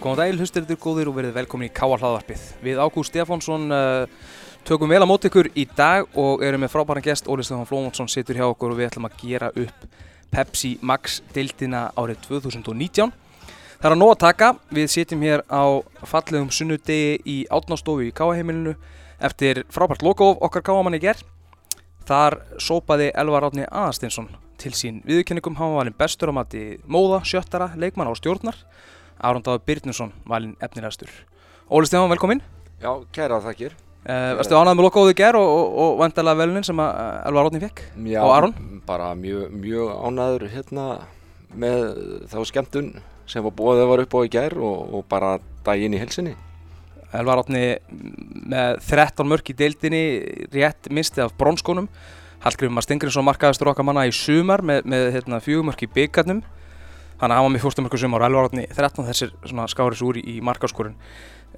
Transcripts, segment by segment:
Góðan dagil, hlusturður góðir og verið velkomin í Káa hlaðvarpið. Við Ágúst Stefánsson uh, tökum vel á mót ykkur í dag og erum með frábæran gest. Óli Stefán Flómonsson situr hjá okkur og við ætlum að gera upp Pepsi Max dildina árið 2019. Það er að nóg að taka. Við sitjum hér á fallegum sunnudegi í átnástofu í Káa heimilinu eftir frábært logo okkar Káamann í gerð. Þar sópaði Elvar Átni Aðarstinsson til sín viðkenningum. Hann var valinn bestur á mati móða, sjöttara, leikmann og stjórnar. Aron Dáður Byrnusson valinn efnilegastur. Óli Stefán, velkomin. Já, kæra þakkir. Uh, Varstu ánægð með lokkóðu ger og, og, og vandalega velunin sem uh, Elvar Átni fekk? Já, Og Aron? bara mjög, mjög ánæður hérna með þá skemmtun sem var búið að var upp á í gær og, og bara daginn í helsinni. Elvar Átni með 13 mörk í deildinni, rétt misti af bronskónum. Hallgrímur Stengriðsson markaðistur okkar manna í sumar með, með hérna, fjögumörk í byggarnum. Þannig að hann var með fjórstumörku sumar og Elvar Átni 13 þessir skáris úr í, í markaskorun.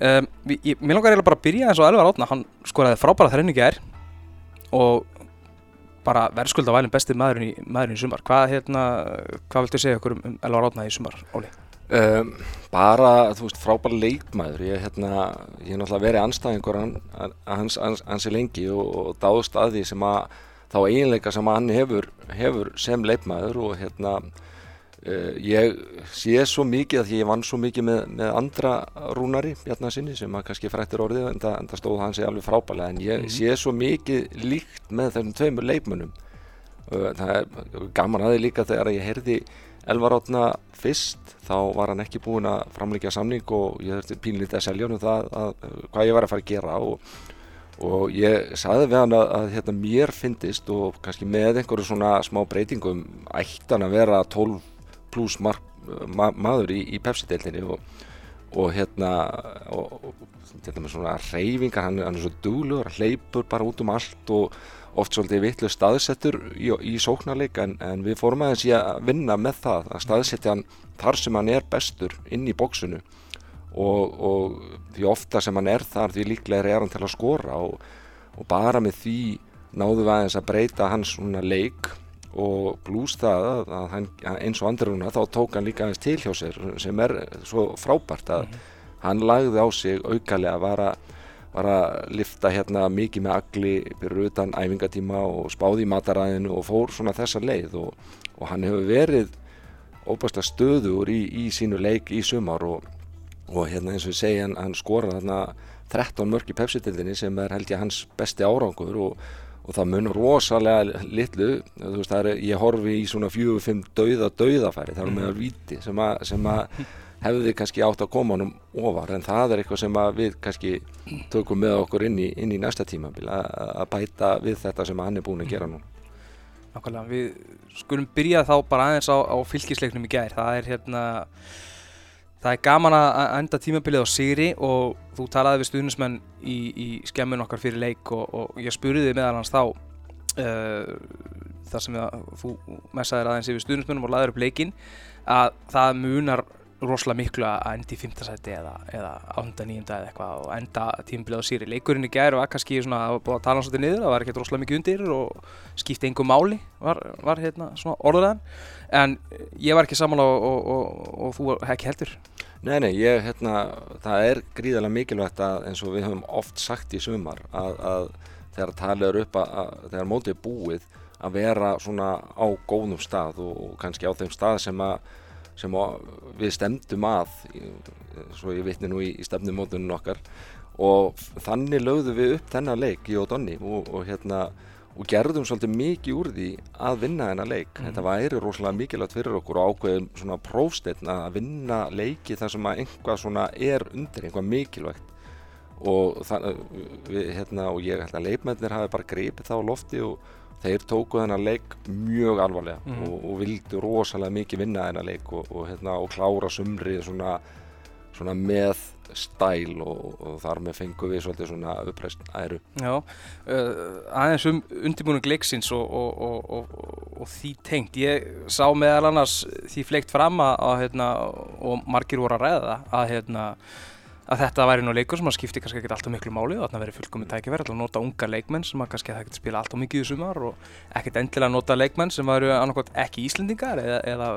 Um, ég, mér langar eiginlega bara að byrja eins og Elvar Átna, hann skoraði frábæra þrenningi gær og bara verðskulda vælinn besti maðurinn í, maðurinn í sumar. Hvað, hérna, hvað viltu segja okkur um, um Elvar Átna í sumar, Óli? Um, bara, þú veist, frábær leikmaður. Ég, hérna, ég hef náttúrulega verið anstæðingur hans, hans, hans í lengi og, og dáðst að því sem að þá eiginleika sem hann hefur, hefur sem leikmaður og hérna Uh, ég sé svo mikið að ég vann svo mikið með, með andra rúnari Bjarnasinni sem að kannski frættir orðið en það, það stóð hann sig alveg frábælega en ég Mhm. sé svo mikið líkt með þessum tveimur leikmönnum uh, það er gaman aðeins líka þegar ég heyrði Elvar Átna fyrst þá var hann ekki búinn að framleika samning og ég þurfti pínlítið að selja hann um það að, að, hvað ég var að fara að gera og, og ég saði við hann að, að hérna, mér fyndist og kannski með einhverju svona smá breytingum ætti hann að vera 12 pluss ma maður í, í Pepsi-deildinni og, og hérna og, og þetta með svona reyfingar hann, hann er svo hann hleypur bara út um allt og oft svolítið vitlu staðsettur í, í sóknarleik en, en við fórum aðeins í að vinna með það að staðsetja hann þar sem hann er bestur inn í bóksinu og, og því ofta sem hann er þar því líklega er hann til að skora og, bara með því náðum við aðeins að breyta hans svona leik og blúst það að, að hann, eins og andruna þá tók hann líka aðeins til hjá sér sem er svo frábært að hann lagði á sig aukalega að, var að lifta hérna mikið með agli fyrir utan æfingatíma og spáði í mataræðinu og fór svona þessa leið. Og, og hann hefur verið óbæsta stöður í, í sínu leik í sumar og, og hérna eins og við segja hann, hann skora þarna 13 mörk í pepsitildinni sem er held ég hans besti árangur og og það mun rosalega litlu veist er, ég horfi í svona fjögur, fimm dauða dauðafæri, það er meðal viti sem að, sem að hefði kannski átt að koma honum ofar, en það er eitthvað sem við kannski tökum með okkur inn í, inn í næsta tímabil, að, að bæta við þetta sem hann er búin að gera nú Nákvæmlega, við skulum byrja þá bara aðeins á, á fylgisleiknum í gær. Það er hérna, það er gaman að enda tímabilið á sigri og þú talaði við stuðnismenn í, í skemmun okkar fyrir leik og, og ég spurði þið meðal hans þá uh, þar sem að, þú messaðir aðeins yfir stuðnismennum og laður upp leikinn að það munar rosalega miklu að enda í fymtasæti eða, eða ánda nýjunda eða eitthvað og enda tímabilið á sigri. Leikurinn í gær var kannski svona, var búið að tala svolítið niður, það var ekkert rosalega mikið undir og skipti engu máli var, var hérna svona orðuðan en ég var ekki saman og, og, og, og þú ekki heldur Nei, nei, ég, hérna, það er gríðarlega mikilvægt að eins og við höfum oft sagt í sumar að, að þegar talið er upp að, að þegar mótið er búið að vera svona á góðum stað og kannski á þeim stað sem að sem við stemdum að svo ég vitni nú í, í stefnumótunum okkar og þannig lögðum við upp þennan leik í Ódonni og, og hérna og gerðum svolítið mikið úr því að vinna þennan leik. Mhm. Þetta væri rosalega mikilvægt fyrir okkur og ákveðum svona prófsteinn að vinna leiki þar sem að einhvað svona er undir, einhvað mikilvægt og, það, við, hérna, og ég held að leikmennir hafi bara greipið það á lofti og þeir tóku þennan leik mjög alvarlega Mhm. og, og vildu rosalega mikið vinna þennan leik og, og, hérna, og klára sumrið svona, svona með stæl og, þar með fengum við svolítið svona uppreist æru. Já, uh, aðeins um undirbúning leiksins og, og, og, og, og því tengt ég sá meðal annars því fleikt fram að, að hérna, og margir voru að ræða að hérna að þetta væri nú leikur sem að skipti kannski ekki alltaf miklu máli og þarna verið fullkomið tækifæri til að nota unga leikmenn sem að kannski það ekkert spila alltaf mikið í sumar og ekkert endilega nota leikmenn sem væru annarkot ekki Íslendingar eða, eða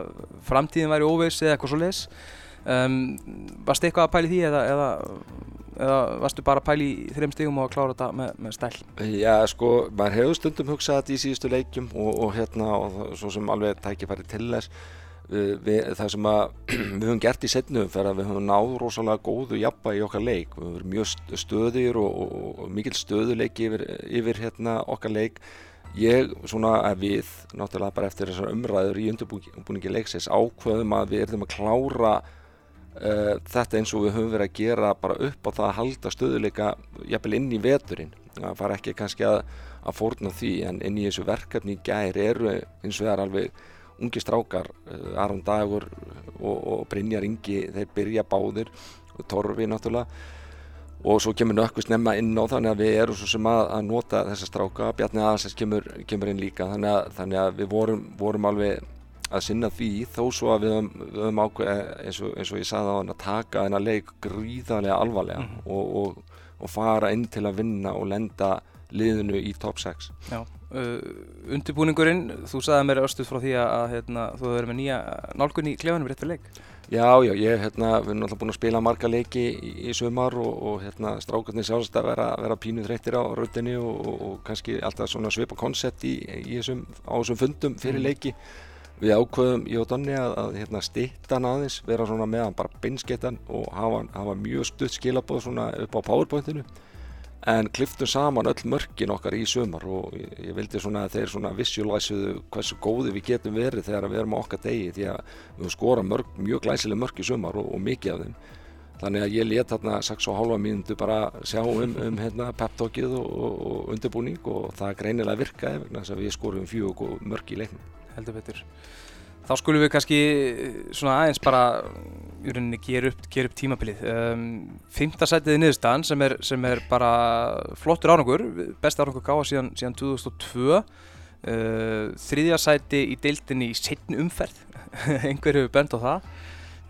framtíðin væri óveis eða eitthvað svo leis um, Varstu eitthvað að pæli því eða, eða, eða varstu bara að pæli í þreim stigum og að klára þetta með, með stæl? Já, sko, maður hefur stundum hugsað þetta í síðustu leikjum og, og hérna, og svo sem alveg tækifæri til þess við, það sem að við höfum gert í setnum fyrir að við höfum náð rosalega góðu jafna í okkar leik. Við höfum mjög st- stöðugir og, og, og mikil stöðuleik yfir, yfir hérna okkar leik. Ég svona að við náttúrulega bara eftir þessar umræður í undirbúningi leiksins ákveðum að við erum að klára uh, þetta eins og við höfum verið að gera bara upp á það að halda stöðuleika jafnvel inn í veturinn. Það fara ekki kannski að, að fórna því en inn í þessu verkefni í gær eru eins og það er alveg ungi strákar, uh, Aron Dagur og, og Brynjar Ingi þeir byrja báðir Torfi náttúrulega og svo kemur nökkvist nefna inn á þannig að við erum svo sem að, að nota þessa stráka Bjarni Aðsens kemur, kemur inn líka þannig að, þannig að við vorum, vorum alveg að sinna því þó svo að við höfum, ákveð eins og, eins og ég sagði á hann að taka þennan leik gríðarlega alvarlega Mhm. og, og, og fara inn til að vinna og lenda liðinu í top 6 Já, uh, undirbúningurinn, þú sagði mér östuð frá því að, hérna, þú hefur verið með nýja nálgun í klefanum rétt fyrir leik. Já, já, ég hérna, við erum alltaf búin að spila marga leiki í, í sumar og, og hérna, strákarnir sjálfst að vera, vera pínu þreyttir á rautinni og, og, og kannski alltaf svona svipa koncept í, í þessum, á þessum fundum fyrir Mhm. leiki. Við ákveðum í Donni að, að hérna, stitta hann aðeins, vera svona með hann bara beinskettan og hafa, hafa mjög stutt skilabóð svona upp á powerpointinu en kliftum saman öll mörkin okkar í sumar og ég, ég vildi svona að þeir svona visualizuðu hversu góði við getum verið þegar við erum á okkar degi því að við skorað mörg, mjög glæsileg mörk í sumar og, og mikið af þeim þannig að ég let þarna 6,5 mínútu bara sjá um, um hérna, peptalkið og, og, undirbúning og það greinilega virkaði vegna þess að við skorum fjög og mörk í leiknum heldur betur. Þá skulum við kannski eh, svona aðeins bara í rauninni gera upp, gera upp tímabilið. Um, Fymta sætið í niðurstaðan sem er, sem er bara flottur árangur, besti árangur gáða síðan, síðan 2002. Uh, þriðja sæti í deildinni í setn umferð, einhver hefur bent á það.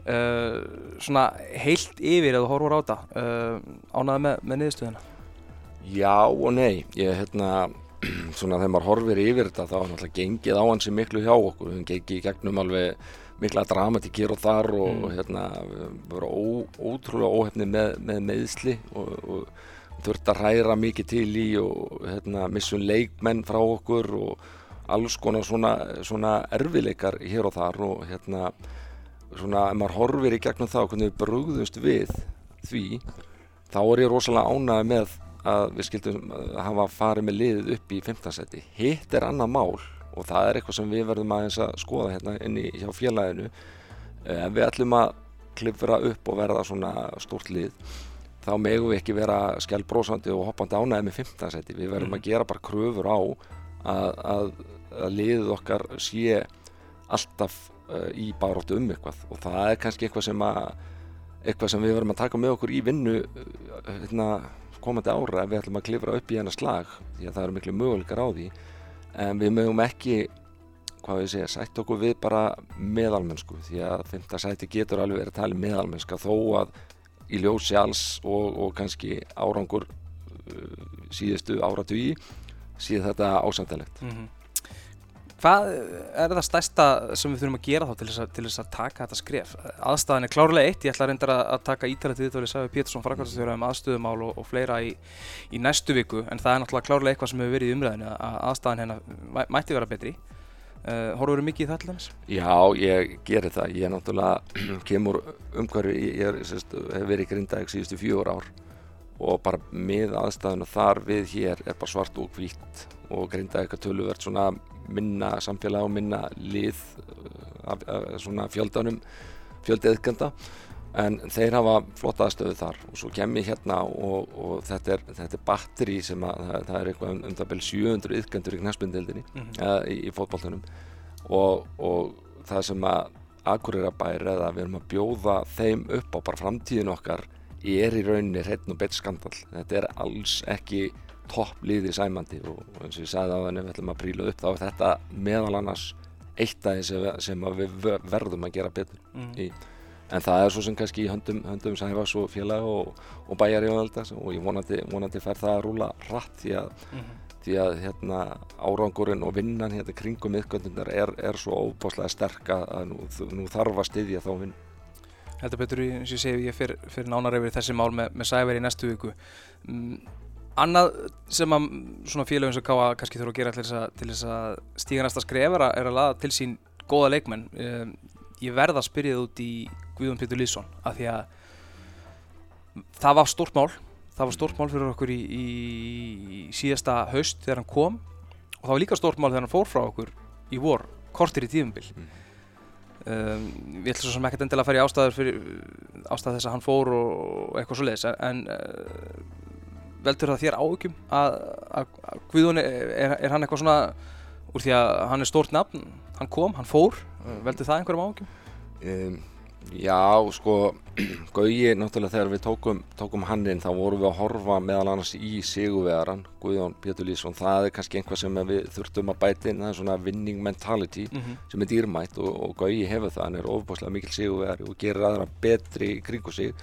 Uh, svona heilt yfir eða horfur á þetta, uh, ánaði með, með niðurstöðuna. Já og nei, ég hérna svona þegar maður horfir yfir þetta þá er náttúrulega gengið á hansi miklu hjá okkur við gengið í gegnum alveg mikla dramatík hér og þar og Mm. hérna við vorum ótrúlega óhefni með, með meðsli og, og þurft að hræra mikið til í og hérna missum leikmenn frá okkur og alls konar svona, svona erfileikar hér og þar og hérna svona ef maður horfir í gegnum það hvernig við brugðumst við því þá er ég rosalega ánægð með að við skildum að hafa farið með liðið upp í 15 seti. Hitt er annað mál og það er eitthvað sem við verðum aðeins að skoða hérna inn í hjá félaginu. Eh, Ef við ætlum að klifra upp og verða svona stórt lið þá megum við ekki vera skjálbrósandi og hoppandi ánæði með 15 seti. Við verðum Mhm. að gera bara kröfur á að, að, að liðið okkar sé alltaf uh, í baróttu um eitthvað og það er kannski eitthvað sem að eitthvað sem við verðum að taka með okkur í vinnu uh, hérna, komandi ára ef við ætlum að klifra upp í hennar slag því að það eru miklu möguleikar á því. En við mögum ekki hvað við segja, sætt okkur við bara meðalmennsku því að fymta sæti getur alveg verið að tala meðalmennska þó að í ljósi alls og, og kannski árangur uh, síðustu áratugi síð þetta ásamtalegt Mm Hvað er það stærsta sem við þurfum að gera þá til þess að, til þess að taka þetta skref? Aðstæðan er klárlega eitt, ég ætla að, að taka ítalið til þetta Sæfi Pétursson frakvæmstjóra um aðstöðumál og, og fleira í, í næstu viku en það er náttúrulega klárlega eitthvað sem hefur verið í umræðinu að aðstæðan hérna mæ- mætti vera betri uh, Horfur þú mikið í það til dæmis? Já, ég geri það. Ég er náttúrulega kemur umhverfi, ég er, sérst, hef verið í Grindavík síðustu fjögur ár og bara með aðstæðuna þar við hér er bara svart og hvítt og Grindavík að töluvert svona minna samfélag og minna lið uh, af, af svona fjöldanum, fjöldeðkenda en þeir hafa flotta aðstöðu þar. Og svo kem ég hérna og, og þetta, er, þetta er batteri sem að það, það er eitthvað um, um það bel 700 yðkendur í knæspindildinni Mm eða í, í fótballtunum og, og það sem að Akureyrabær eða við erum að bjóða þeim upp á bara framtíðin okkar er í rauninni hreitn og beitt skandal þetta er alls ekki topp liði sæmandi og eins og ég sagði á þenni við ætlum að príla upp þá er þetta meðal annars eitt af því sem, að við ver- verðum að gera betur -hmm. í en það er svo sem kannski í höndum, höndum Sæfas og félag og, og bæjar í og ég vonandi, vonandi fær það að rúla rætt því að því að hérna, árangurinn og vinnan hérna kringum miðgöndundar er, er svo óbáslega sterk að nú, nú þarf að styðja þá vinn. Heldur betur í, eins og ég segi, ég fyrir, fyrir nánar yfir þessi mál með, með Sæver í næstu viku. Um, annað sem að svona félögum sem káa kannski þurfa að gera til þess að, stíga næsta skref er að, að laða til sín góða leikmenn. Um, ég verða að spyrja það út í Guðjón Pétur Lýðsson af því að það var stórt mál. Það var stórt mál fyrir okkur í, í, í síðasta haust þegar hann kom og það var líka stórt mál þegar hann fór frá okkur í vor, kortir í tíðumbil. Mm. Um, við ætlum svo sem ekkert endilega að fara í ástæður fyrir ástæð þess að hann fór og eitthvað svo leiðis en uh, veldur það þér áhugjum að, að, að Guðun er, er hann eitthvað svona úr því að hann er stórt nafn hann kom, hann fór, uh, veldur það einhverjum áhugjum? Um, já, sko, Gauji, náttúrulega þegar við tókum, tókum hann inn þá vorum við að horfa meðal annars í sigurvegaran, Guðjón Pétur Lýsson, það er kannski einhvað sem við þurftum að bæta inn, það er svona winning mentality Mm -hmm. sem er dýrmætt og, og Gauji hefur það, hann er ofbáslega mikil sigurvegari og gerir aðra betri í kringu sig,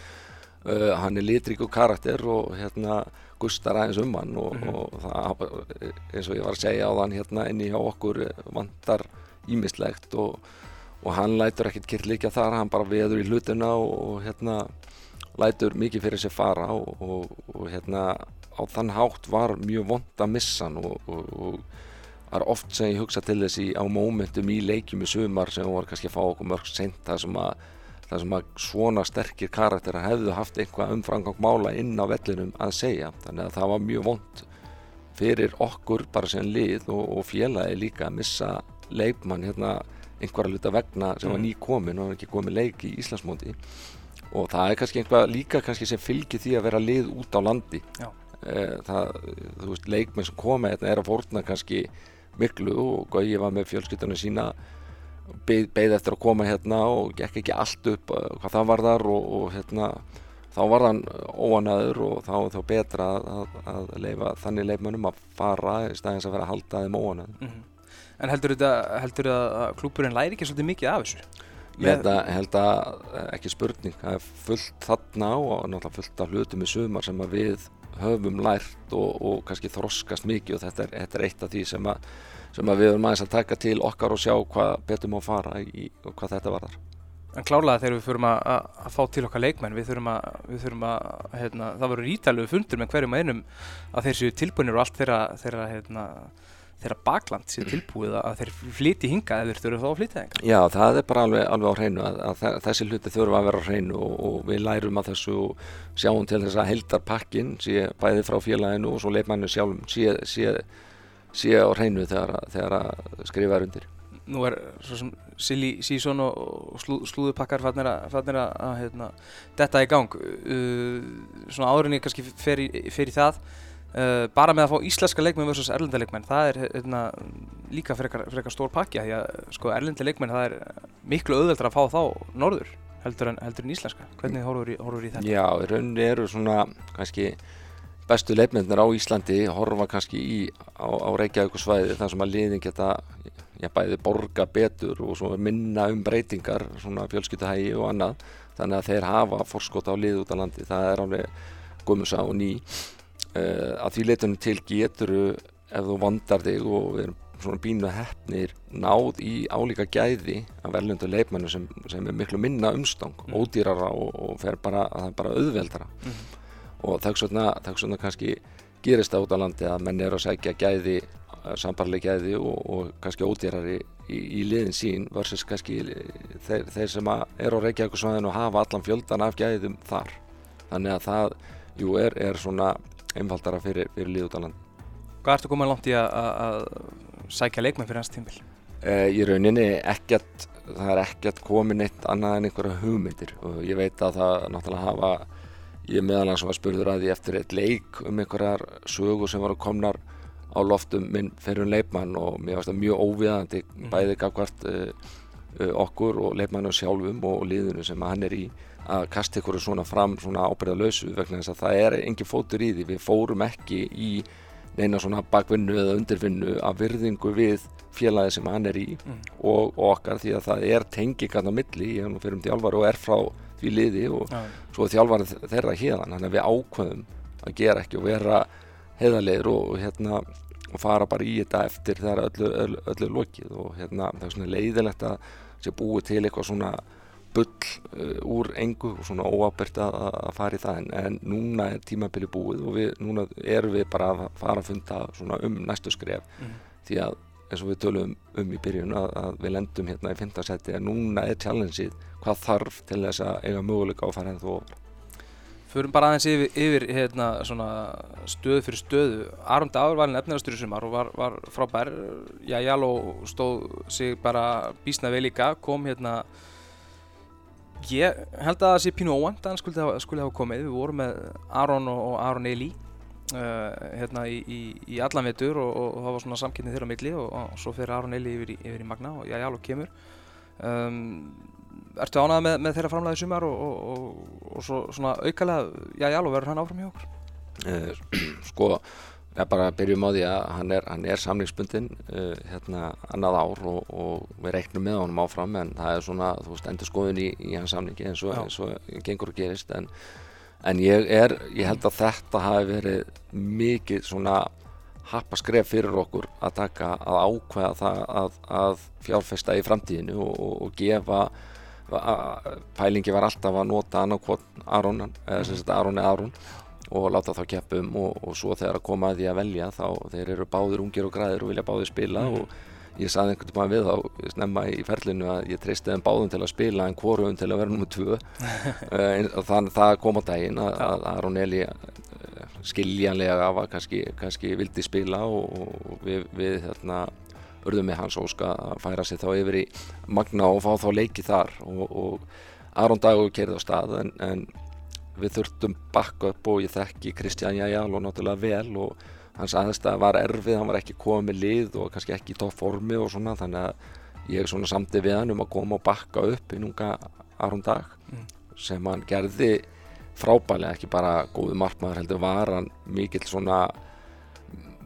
uh, hann er litríku karakter og hérna gustar aðeins um hann og, Mhm. og það, eins og ég var að segja á þann hérna inni hjá okkur vantar ímislegt og og hann lætur ekkert kyrr líka þar, hann bara veður í hlutuna og, og hérna lætur mikið fyrir sér fara og, og, og hérna á þann hátt var mjög vond að missa hann og, það er oft sem ég hugsa til þess í á mómentum í leikjum í sumar sem var kannski að fá okkur mörg sent þar sem að, þar sem að svona sterkir karakterar hefðu haft einhvað umfrangang mála inn á vellinum að segja. Þannig að það var mjög vond fyrir okkur bara sem lið og félagi líka að missa leikmann hérna einhverja luta vegna sem var Mhm. ný komin og var ekki komið leik í Íslandsmóti og það er kannski einhvað líka kannski sem fylgir því að vera lið út á landi Já. Eh, það, þú veist, leikmenn sem koma hérna er að fórna kannski miklu og Gauji var með fjölskyldunum sína beið, beið eftir að koma hérna og gekk ekki allt upp eh, hvað það var þar og, og hérna þá var hann óanaður og þá er þá betra að, að, leifa þannig leifmönnum að fara í staðins að vera að halda þeim óanaður Mhm. En heldur þetta, heldur að klúburinn læri ekki svolítið mikið af þessu? Ég held að, held að eh, ekki spurning, það er fullt þarna á og náttúrulega fullt af hlutum í sumar sem að við höfum lært og, og kannski þroskast mikið og þetta er, þetta er eitt af því sem að, sem að við höfum aðeins að taka til okkar og sjá hvað betur má fara í og hvað þetta varðar. En klálega þegar við förum að, að, að fá til okkar leikmenn, við þurfum að, við þurfum að hérna, það verður ítalegu fundur með hverjum og einum að þeir séu tilbúinir og allt þeirra, þeirra, hérna, þeirra bakland séu tilbúið að þeir flyti hinga eða þeir þurfum þá að flytja hinga. Já, það er bara alveg, alveg á hreinu að, að þe- þessi hluti þurfa að vera á hreinu og, og við lærum að þessu sjáum til þess að heldarpakkin sé bæði frá félaginu og svo leifmannu sjálfum sé, sé, sé á hreinu þegar, þegar að skrifa er undir. Nú er svo sem silly season og, slú, slúðupakkar fannir að, að, hérna, detta í gang. Uh, svona áðurinni kannski fer í, fer í það. Uh, bara með að fá íslenska leikmenn versus erlenda leikmenn, það er hérna, líka frekar, frekar stór pakki af því að sko, erlenda leikmenn það er miklu auðveldar að fá þá norður heldur en, heldur en íslenska. Hvernig horfur horfur í þetta? Já, í rauninni eru svona kannski bestu leifmyndir á Íslandi horfa kannski í á, á Reykjavíkusvæði þar sem að liðin geta já, bæði borga betur og minna um breytingar svona fjölskyldahægi og annað þannig að þeir hafa forskot á lið út á landi það er alveg gummsa og ný að því leitunum til geturu ef þú vandar þig og við erum svona bínu heppnir náð í álíka gæði af verðlundu leifmennu sem, sem er miklu minna umstang, Mm. ódýrara og, og bara, að það er bara auðveldara Mhm. og þess vegna, kannski gerist það út á landi að menn eru að segja gæði, sambarlega gæði og, og kannski ódýrari í, í liðin sín versus kannski þeir, þeir sem að eru á Reykjavíkusvæðinu og hafa allan fjöldan af gæðum þar þannig að það, jú, er, er svona einfaldara fyrir, fyrir lið út á landi Hvað ertu komið langt í að, að, að sækja leikmenn fyrir hans tímbil? Uh, í rauninni ekkert, það er ekkert komin eitt annað en einhverja hugmyndir og ég veit að það náttúrulega hafa, ég meðal hans var spurður að því eftir eitt leik um einhverjar sögur sem voru komnar á loftum minn fyrir um leikmann og mér varst það mjög óviðandi Mhm. bæði gafkvart uh, uh, okkur og leikmannu sjálfum og liðinu sem hann er í að kasta ykkur svona fram svona ábyrðalösu vegna þess að það er engin fótur í því, við fórum ekki í neina svona bakvinnu eða undirvinnu af virðingu við félagi sem hann er í Mm. og, og okkar því að það er tengingarn á milli, ég er nú fyrir um þjálfari og er frá því liði og Já. svo þjálfari þeirra hérðan, þannig að við ákveðum að gera ekki og vera heiðarlegur og, og hérna og fara bara í þetta eftir þegar öllu, öllu, öllu lokið og hérna það er svona leiðilegt að sé búið til eitthvað svona bull uh, úr engu og svona óábyrgt að, að fara í það en, en núna er tímabili búið og við, núna erum við bara að fara að funda svona um næstu skref Mhm. því að eins og við tölum um í byrjun að, að við lendum hérna í fintasetti að núna er challengeið hvað þarf til þess að eiga möguleika á að fara ennþá ofar. Förum bara aðeins yfir, yfir hérna, svona, stöðu fyrir stöðu. Aron Dagur var nefnilegastur í sumar og var, var frábær. Jæjalo stóð sig bara bísna vel líka, kom hérna Ég held að það sé pínu óvænt að hann skuli hafa, komið. Við vorum með Aron og, Aron Eli uh, hérna í, í, í allan vetur og, og, og það var svona samkynni þeirra milli og, og svo fyrir Aron Eli yfir yfir í Magna og Jæjalo kemur. Um, ertu ánægð með, með þeirra framlega í sumar og, svo svona aukalega, alveg verður hann áfram hjá okkur? Uh, sko, ég bara byrjum á því að hann er, hann er samlingsbundin uh, hérna annað ár og, og við reiknum með honum áfram en það er svona, þú veist, endur skoðun í, í hans samlingi eins og, eins og gengur og gerist en, en ég er, ég held að þetta hafi verið mikið svona happaskref fyrir okkur að taka að ákveða það að, að fjárfesta í framtíðinu og, og, gefa að- pælingi var alltaf að nota annarkvot Aron eða sem sagt Aron eða Aron og láta þá keppum og, og svo þegar að koma að því að velja þá þeir eru báðir ungir og græðir og vilja báðir spila Mhm. og ég saði einhvern veginn við þá snemma í ferlinu að ég treysti þeim báðum til að spila en hvorum til að vera nummið tvö Eh, og þannig það kom á daginn að, að Aron Eli eh, skiljanlega var kannski, kannski vildi spila og, og við, við hérna urðum með hans óska að færa sig þá yfir í Magna og fá þá leiki þar og, og Aron Dagur kerði á stað en, en við þurftum backup og ég þekki Kristján Jæjál og náttúrulega vel og hans aðstæða var erfið, hann var ekki komið með lið og kannski ekki í topp formi og svona þannig að ég svona samti við hann um að koma og bakka upp í núnga Aron Dag Mm. sem hann gerði frábælega, ekki bara góðu markmaður heldur var hann mikill svona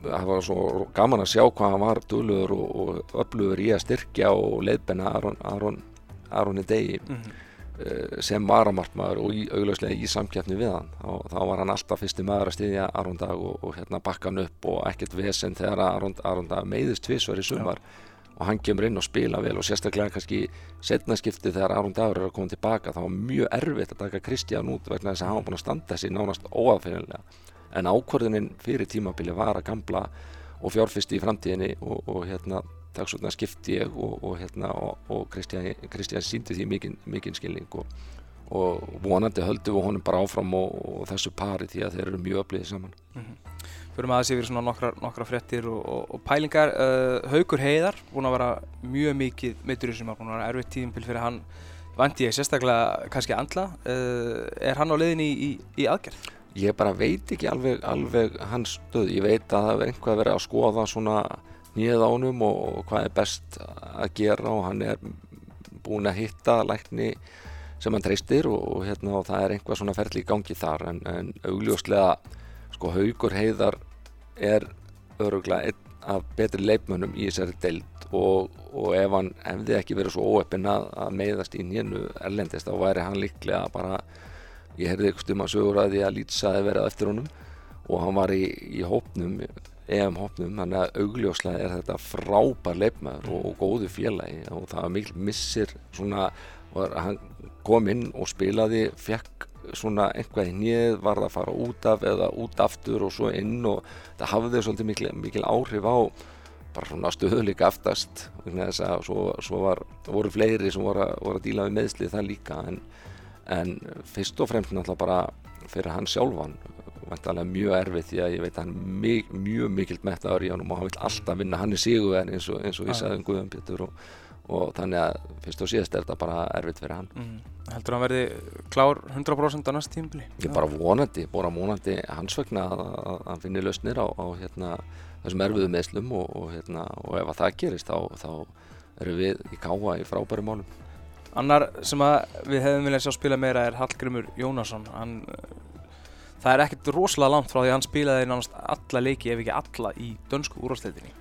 það var svo gaman að sjá hvað hann var duglugur og, og öflugur í að styrkja og leiðbenna Aron, Aron, Aroni Degi Mm -hmm. Eh, sem varamarkmaður og í, augljóslega í samkeppni við hann. Þá, þá var hann alltaf fyrsti maður að styðja Aron Dag og, og hérna bakka hann upp og ekkert vesen þegar Aron, Aron Dag meiðist tvisvar í sumar. Og hann kemur inn og spila vel og sérstaklega kannski setna skipti þegar Aron Dagur er að koma tilbaka. Þá var mjög erfitt að taka Kristján út vegna þess að hann var búin að standa þessi nánast óaðfinnilega en ákvörðunin fyrir tímabili var að gamla og fjárfyrsti í framtíðinni og, og hérna dagsvöldna skipti ég og, og hérna og, og Kristján, Kristján síndi því mikinn mikinn skilning og, og vonandi höldum við honum bara áfram og, og þessu pari því að þeir eru mjög öflýðið saman Förum aðeins yfir svona nokkra, nokkra fréttir og, pælingar. Uh, Haukur Heiðar, búinn að vera mjög mikið meittur í þessum ár, búinn að vera erfitt tíðinpil fyrir hann, vandi ég sérstaklega kannski andla. Uh, er hann á leiðinni í, í, í aðgerð? ég bara veit ekki alveg, alveg hans stöð, ég veit að það er einhvað verið að skoða svona nýjað ánum og, hvað er best að gera og hann er búin að hitta lækni sem hann treystir og, og, hérna, og það er einhvað svona ferli í gangi þar en, en augljóslega sko Haugur Heiðar er öruglega einn af betri leikmönnum í þessari deild og, og ef hann hefði ekki verið svo óeppin að, að meiðast í nýjunu erlendist þá væri hann líklega bara ég heyrði eitthvað um að sögur að því að lýtsaði verið eftir honum og hann var í, í hópnum EM hópnum, þannig að augljóslega er þetta frábær leifmaður og, og góðu félagi og það var mikil missir svona, hann kom inn og spilaði, fekk svona einhvað í nýð, var það að fara út af eða út aftur og svo inn og það hafði svolítið mikil, mikil áhrif á bara svona stöðuleika aftast þess að svo, svo var, voru fleiri sem voru, voru að díla við meðslið það líka en, en fyrst og fremst náttúrulega bara fyrir hann sjálfan vantarlega mjög erfið því að ég veit að hann er mjög, mjög mikilt mettaður í honum og hann vil alltaf vinna hann er sigurverðin eins og, eins og ég sagði um Guðum Pétur og, og þannig að fyrst og síðast er þetta bara erfitt fyrir hann Mm. Heldur hann verði klár 100% á næst tímabili? ég bara vonandi, bara vonandi hans vegna að að- hann finni lausnir á, á hérna, þessum erfiðu meðslum og, og, hérna, og ef að það gerist þá, þá erum við í káa í frábærum málum Annar sem við hefðum viljað sjá spila meira er Hallgrimur Jónasson. Hann, það er ekkert rosalega langt frá því að hann spilaði nánast alla leiki ef ekki alla í dönsku úrvarsleitinni.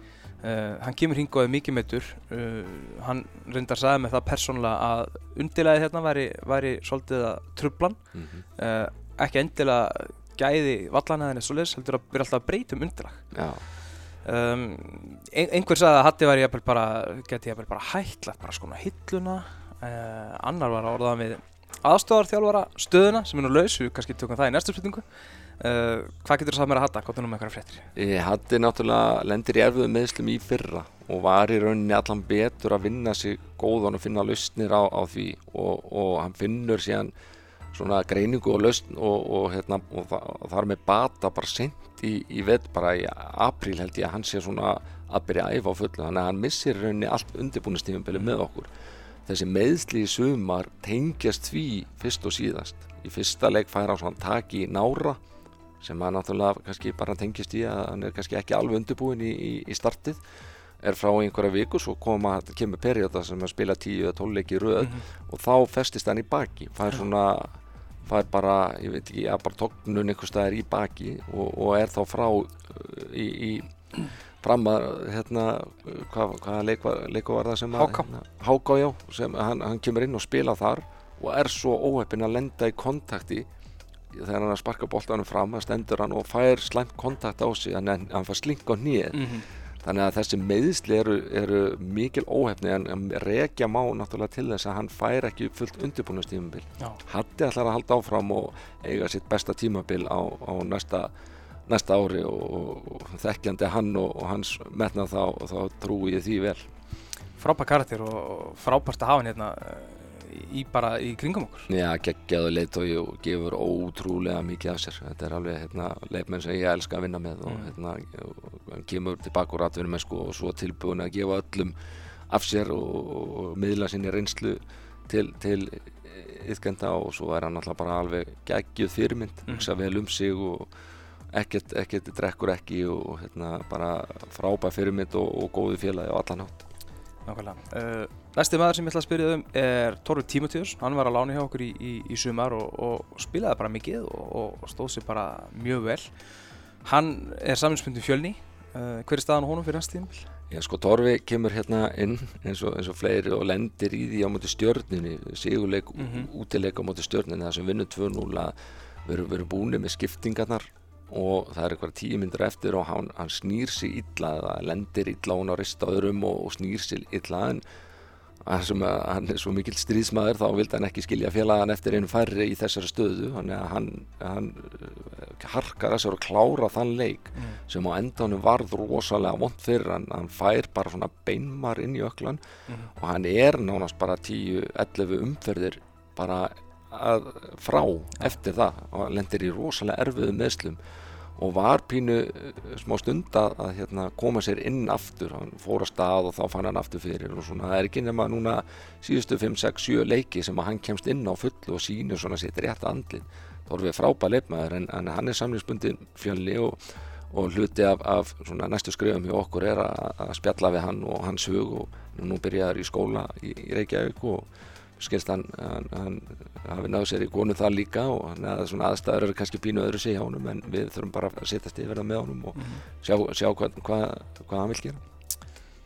Uh, hann kemur hingað mikið meittur. Uh, hann reyndar sagði með það persónulega að undilæði hérna væri, væri svolítið að trublan. mm -hmm. Uh, ekki endilega gæði vallan eða neitt svoleiðis, heldur að byrja alltaf að breyta um undilag. Já, Um, ein, einhver sagði að Hatti væri bara, geti bara hættlagt bara skona hilluna annar var að orðaða við aðstofarþjálfara stöðuna sem er nú laus, við kannski tökum það í næstu spurningu. Uh, hvað getur þú sagt mér að hatta, nú með eitthvað fréttir? Hatti náttúrulega lendir í erfiðu meðslum í fyrra og var í rauninni allan betur að vinna sig góðan og finna lausnir á, á því og, og hann finnur síðan svona greiningu og lausn og, og, hérna, og, þa og þar með bata bara sent í, í vett bara í apríl held ég að hann sé svona að byrja að æfa á fullu. Þannig að hann missir rauninni allt undirbúinustífumbili með okkur þessi meðsli í sumar tengjast því fyrst og síðast. Í fyrsta leik fær á svona taki í nára sem að náttúrulega kannski bara tengjast í að hann er kannski ekki alveg undirbúin í, í, í startið er frá einhverja viku svo koma, kemur perjóta sem að spila 10-12 leiki röð mm -hmm. og þá festist hann í baki. Fær svona fær bara, ég veit ekki, að bara tóknun einhver staðar í baki og, og er þá frá í, í fram að hérna, hvað hva leiku leik var það sem að Háká, hérna, Háká já, sem hann, hann kemur inn og spila þar og er svo óheppin að lenda í kontakti. Þegar hann er að sparka bóltanum fram, það stendur hann og fær slæmt kontakt á sig, að hann fær slink á nýð mm -hmm. þannig að þessi meðsli eru, eru mikil óhefni en rekja má náttúrulega til þess að hann fær ekki fullt undirbúinustímabil Hatti ætlar að halda áfram og eiga sitt besta tímabil á, á næsta, næsta ári og, og, þekkjandi hann og, og hans metna þá og þá trúi ég því vel Frábær karakter og frábært að hafa hann hérna í bara í kringum okkur Já, geggjaðu leitói og gefur ótrúlega mikið af sér þetta er alveg hérna, leifmenn sem ég elska að vinna með og Mm. hérna, hann kemur tilbaka úr atvinnum og svo tilbúin að gefa öllum af sér og, og miðla sinni reynslu til, til yðkenda og svo er hann alltaf bara alveg geggjuð fyrirmynd, Mhm. hugsa vel um sig og ekkert, ekkert drekkur ekki og hérna, bara frábær fyrirmynd og, og góði félagi á allan hátt. Nákvæmlega. Uh, Næsti maður sem ég ætla að spyrja um er Torfi Tímotíus hann var að lána hjá okkur í, í, í sumar og, og spilaði bara mikið og, og stóð sér bara mjög vel. Hann er saminspundin fjölni. Uh, Hver er staðan á honum fyrir hans tímil? Já, sko, Torfi kemur hérna inn eins og, eins og fleiri og lendir í því á móti stjörnunni, sigurleik, mm Mhm. útileik á móti stjörnunni, það sem vinnur 2-0 að við erum búinir með skiptingarnar og það er eitthvað tíu myndir eftir og hann, hann snýr sig illa eða lendir illa hún á rist á öðrum og, og snýr sig illa en sem hann er svo mikill stríðsmaður þá vildi hann ekki skilja félagan eftir einu færri í þessari stöðu þannig að hann, hann eh, harkar sér og klára þann leik Mm. sem á endanum varð rosalega vond fyrir hann, hann fær bara svona beinmar inn í öklan Mhm. og hann er nánast bara 10-11 umferðir bara að, frá eftir það. Og lendir í rosalega erfiðu meðslum og var pínu eh, smá stund að, að hérna, koma sér inn aftur. Hann fór að stað og þá fann hann aftur fyrir og svona. Það er ekki nema núna síðustu 5, 6, 7 leiki sem að hann kemst inn á fullu og sýnir svona sitt rétt andlið Þorfið frábæð leikmaður en, en hann er samlingsbundin fjölni og, og hluti af, af svona næstu skrifum hjá okkur er að, að spjalla við hann og hans hug og nú byrjaður í skóla í, í Reykjavík og skilst hann, hann, hann hafi náðu sér í konu þar líka og hann að svona aðstæður eru kannski pínu öðru sig hjá honum en við þurfum bara að setjast yfir það með honum og sjá, sjá hvað, hvað, hvað hann vil gera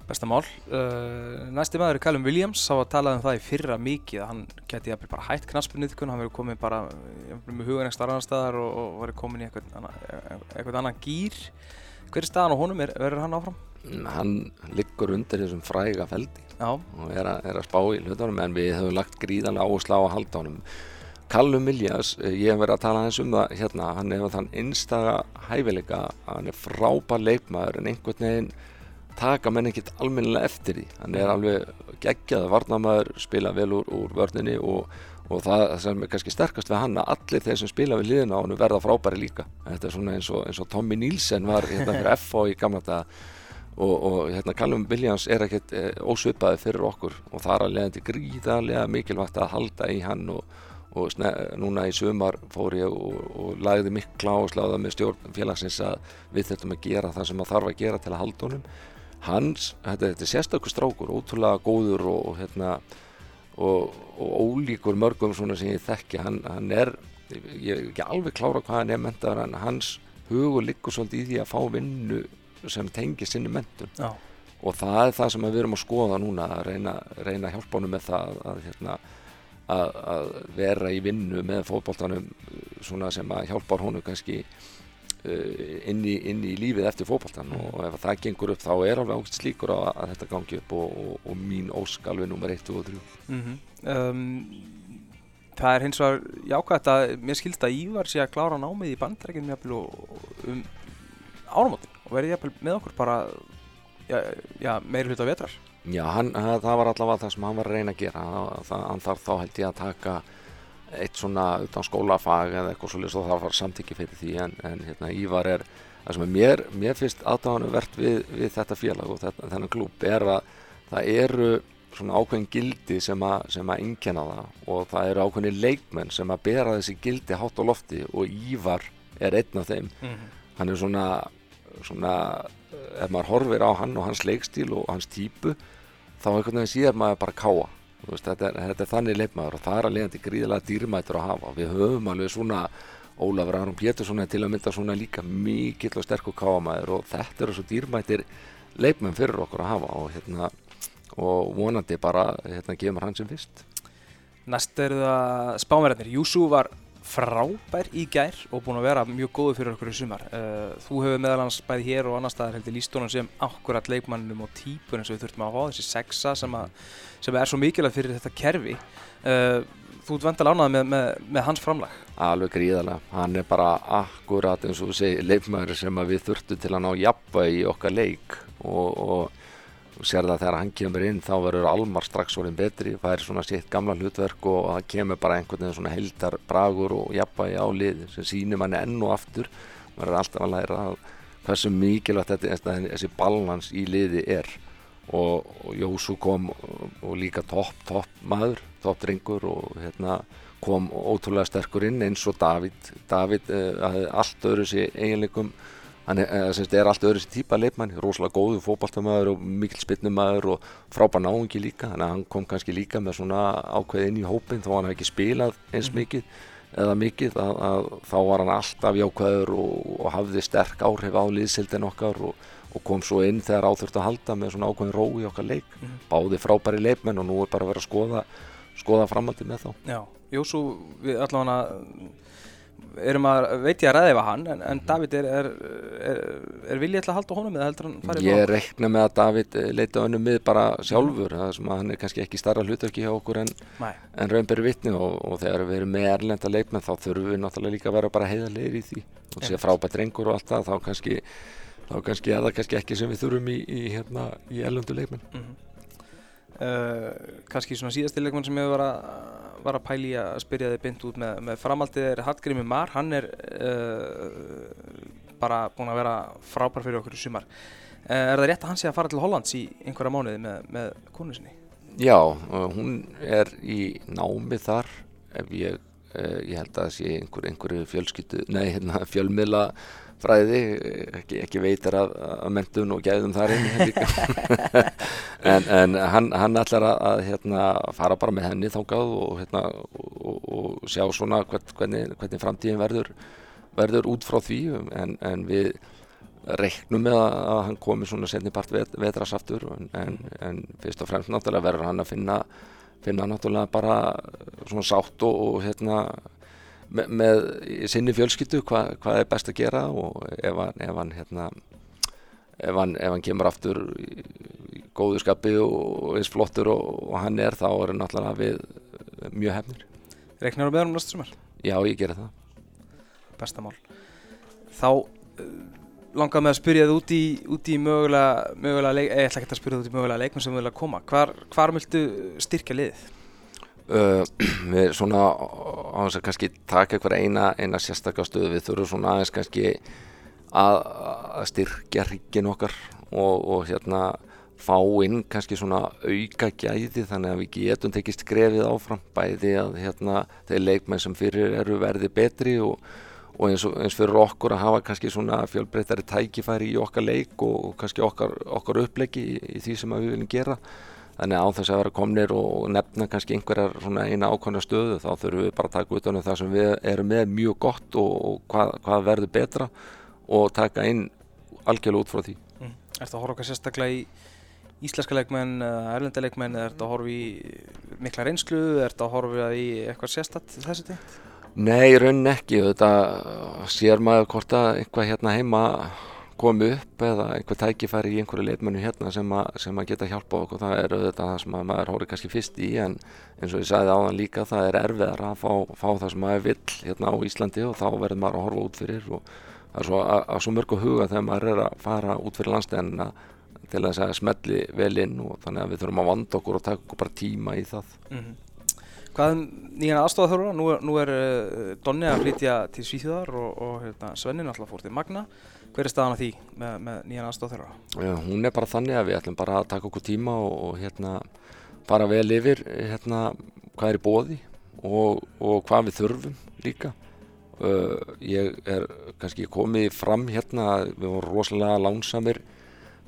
Besta mál uh, Næsti maður er Callum Williams Sá að talaði um það í fyrra mikið að hann geti jafnvel bara hætt knaspunniðkun hann verið komin bara með hugan ekstra annar staðar og, og verið komin í eitthvað, anna, eitthvað annan gýr Hver er staðan á honum? Er, verður hann áfram? hann liggur undir þessum fræga feldi Já, og er að, er að spá í hlutunum en við höfum lagt gríðanlega áherslu á að halda honum. Callum Williams, eh, ég hef verið að tala eins um það hérna, hann hefur þann einstaga hæfileika, hann er frábær leikmaður en einhvern veginn taka menn ekkert almennilega eftir því. Hann er alveg geggjað varnamaður spila vel úr, úr vörninni og, og það sem er kannski sterkast við hann að allir þeir sem spila við liðina á hann verða frábæri líka. Þetta er svona eins og, eins og Tommy Nielsen var hérna fyrir FO í gamla daga og, og hérna Callum Williams er ekkert e, ósvipaði fyrir okkur. Og það er að leiðandi gríðarlega mikilvægt að halda í hann og, og sne, núna í sumar fór ég og, og lagði mikla ásláða með stjórn félagsins að við þurfum að gera það sem að þarf að gera til að halda honum. Hans, þetta, þetta er sérstakur strákur ótrúlega góður og, hérna og, ólíkur mörgum svona sem ég þekki. Hann, hann er, ég er ekki alveg klára hvað hann er mentaður en hans hugur liggur svolítið í því að fá vinnu sem tengir sinni mentun já, og það er það sem við erum að skoða núna að reyna, reyna honum með það að, hérna, að, að vera í vinnu með fótboltanum svona sem að hjálpar honum kannski uh, inn, í, inn í lífið eftir fókbaltan Mm. og ef það gengur upp þá er alveg ákveðt slíkur að, að þetta gangi upp og, og, og mín ósk alveg nummer 1 og 3 Mm um, það er hins vegar jákvæmt að mér skilst að Ívar sé að klára námið í bandrækjum um áramótin og verði jafnvel með okkur bara já, já, meiri hluta vetrar. Já, hann, það var allavega það sem hann var að reyna að gera. Hann þarf þá held ég að taka eitt svona utan skólafag eða eitthvað svolítið og það var samtykki fyrir því. En, en hérna Ívar er það sem er mér, mér finnst aðdáðanuvert við, við þetta félag og þetta, þennan klúb er að það eru svona ákveðin gildi sem að, sem að innkjanna það. Og það eru ákveðin leikmenn sem að bera þessi gildi hátt á lofti og Ívar er einn af þeim. Mm -hmm. hann er svona, svona eh, ef maður horfir á hann og hans leikstíl og hans típu þá einhvern veginn síðar maður bara káa. Veist, þetta, er, þetta er þannig leikmaður og það er að leiðandi gríðilega dýrmætur að hafa. Við höfum alveg svona Ólafur Aron Pétursson er til að mynda svona líka mikill og sterkur káamæður og þetta eru svo dýrmætir leikmenn fyrir okkur að hafa og, hérna, og vonandi bara hérna, gefur hann sem fyrst. Næst eru það spámerðarnir Júsú var frábær í gær og búin að vera mjög góður fyrir okkur í sumar. Uh, þú hefur meðal hans bæði hér og annar staðar heldur lístónum sem akkurat leikmannum og típun eins og við þurftum að hafa þessi sexa sem, að, sem er svo mikilvægt fyrir þetta kerfi. Uh, þú ert vendal ánað með, með, með hans framlag? Alveg gríðarlega, hann er bara akkurat eins og þú segir leikmaður sem við þurftum til að ná jafnvægi í okkar leik og, og, og sér það þegar hann kemur inn þá verður Almar strax orðin betri það er svona sitt gamla hlutverk og það kemur bara einhvern veginn svona heldar bragur og jafnvægi á lið sem sýnir manni enn og aftur. Maður er alltaf að læra að hversu mikilvægt þetta, þessi balans í liði er. Og, og Jósu kom og, og líka topp, topp maður topp drengur og hérna kom ótrúlega sterkur inn eins og David David uh, allt öðru sér eiginleikum hann er, uh, er allt öðru sér típa leifmann rosalega góðu fókbaltamæður og mikil spinnumæður og frábær náungi líka. Þannig að hann kom kannski líka með svona ákveð inn í hópin þó hann hef ekki spilað eins mikið eða mikið að, að þá var hann alltaf jákvæður og, og hafði sterk áhrif á liðsildin okkar og, og kom svo inn þegar áþurft að halda með svona ákveðin ró í okkar leik. Mhm. báði frábæri leifmenn og nú er bara að vera að skoða skoða framhaldi með þá. Já, Jósú við allavega erum að veit ég að yfir hann en, en David er, er, er, er viljið að halda honum eða heldur hann farið Ég reikna með að David eh, leita önnum mið bara sjálfur það sem að hann er kannski ekki starra hlutverki hjá okkur en, en raunberi vitni og, og þegar við erum með erlenda leikmenn þá þurfum við náttúrulega líka að vera bara heiðarleir í því. Og sé frábært drengur og allt það þá kannski þá kannski er það kannski ekki sem við þurfum í, í, hérna, í erlendu leikmenn. Mm uh, kannski svona síðasti leikmann sem ég var að, var að pæli að spyrja þig beint út með, með framaldið er Hallgrími Mar, hann er uh, bara búinn að vera frábær fyrir okkur í sumar. Uh, er það rétt að hann sé að fara til Hollands í einhverja mánuði með, með konu sinni? Já, hún er í námi þar. Ef ég, ég held að það sé einhver, einhverju fjölskyttu, nei, hérna, fjölmiðla fræði, ekki, ekki veitar að, að mentun og gæðum þar inn en, en hann, hann ætlar að, að hérna, fara bara með henni þángað og, hérna, og, og sjá svona hvern, hvernig, hvernig framtíðin verður, verður út frá því. En, en við reiknum með að, að hann komi svona setni part vet, vetrasaftur en, en, en fyrst og fremst náttúrulega verður hann að finna finna náttúrulega bara svona sátt og, og hérna með, með sinni fjölskyldu hvað hva er best að gera og ef hann, ef hann hérna ef hann, ef hann kemur aftur í, góðu skapi og eins flottur og, og hann er þá er hann náttúrulega við mjög hefnir. Reiknar þú með hann næsta sumar? Já, ég gera það. Bestamál. Þá uh, langar með að spyrja þið út í, út í mögulega, mögulega leik, eða ég ætla ekki að spyrja þið út í mögulega leikmenn sem vilja koma. Hvar, hvar viltu styrkja liðið? Uh, við svona á þess að kannski taka eitthvað eina, eina sérstakka stöðu. Við þurfum svona aðeins kannski að, að styrkja hryggin okkar og, og hérna fá inn kannski svona auka gæði þannig að við getum tekist grefið áfram. Bæði að hérna þeir leikmenn sem fyrir eru verði betri og, og eins, eins fyrir okkur að hafa kannski svona fjölbreytari tækifæri í okkar leik og, og kannski okkar, okkar upplegi í, í því sem við viljum gera þannig á þess að vera komnir og nefna kannski einhverjar svona eina ákvæmna stöðu þá þurfum við bara að taka utan um það sem við erum með mjög gott og, og hvað, hvað verður betra og taka inn algjörlega út frá því Mm. Er þetta að horfa okkar sérstaklega í íslenska leikmenn eða erlenda leikmenn eða er þetta að horfa í mikla reynslu, er þetta að horfa í eitthvað sérstatt þessu tengt? Nei, raun ekki, þetta sér maður hvort að eitthvað hérna heima komi upp eða einhver tækifæri í einhverju leitmennu hérna sem að, sem að geta hjálpa okkur það er auðvitað það sem maður hóri kannski fyrst í en eins og ég sagði áðan líka það er erfiðar að fá, fá það sem maður vill hérna á Íslandi og þá verður maður að horfa út fyrir og það er svo, að, að svo mörg að huga þegar maður er að fara út fyrir landstæðina til þess að smelli vel inn og þannig að við þurfum að vanda okkur og taka okkur bara tíma í það. Mm -hmm. Hvað er nýjan aðstofað Nú, nú er uh, Donni að flytja til Svíþjóðar og, og hérna, Svennin alltaf fór til Magna Hver er staðan á því með, með nýjan aðstof þeirra? Já, hún er bara þannig að við ætlum bara að taka okkur tíma og, og hérna fara vel yfir hérna hvað er í bóði og, og hvað við þurfum líka. Uh, ég er kannski komið fram hérna, við vorum rosalega lánsamir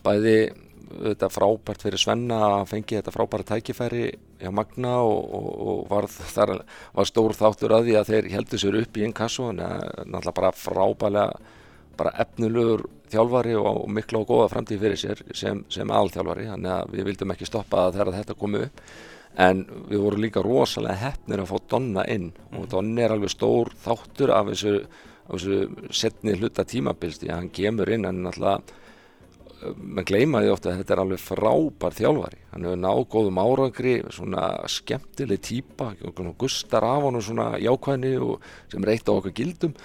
bæði þetta frábært fyrir Svenna að fengi þetta frábæra tækifæri hjá Magna og, og, og var, þar var stór þáttur að því að þeir heldur sér upp í einn kassu en náttúrulega bara frábælega bara efnulegur þjálfari og mikla og góða framtíð fyrir sér sem, sem alþjálfari þannig að við vildum ekki stoppa þegar þetta komi upp. En við vorum líka rosalega hefnir að fá Donna inn. Og Donna er alveg stór þáttur af þessu, af þessu setni hluta tímabilst því að hann kemur inn en náttúrulega mann gleymaði ofta að þetta er alveg frábær þjálfari. Hann hefur náð góðum árangri svona skemmtileg týpa gustar af hann og svona jákvæðni sem reyta okkar gildum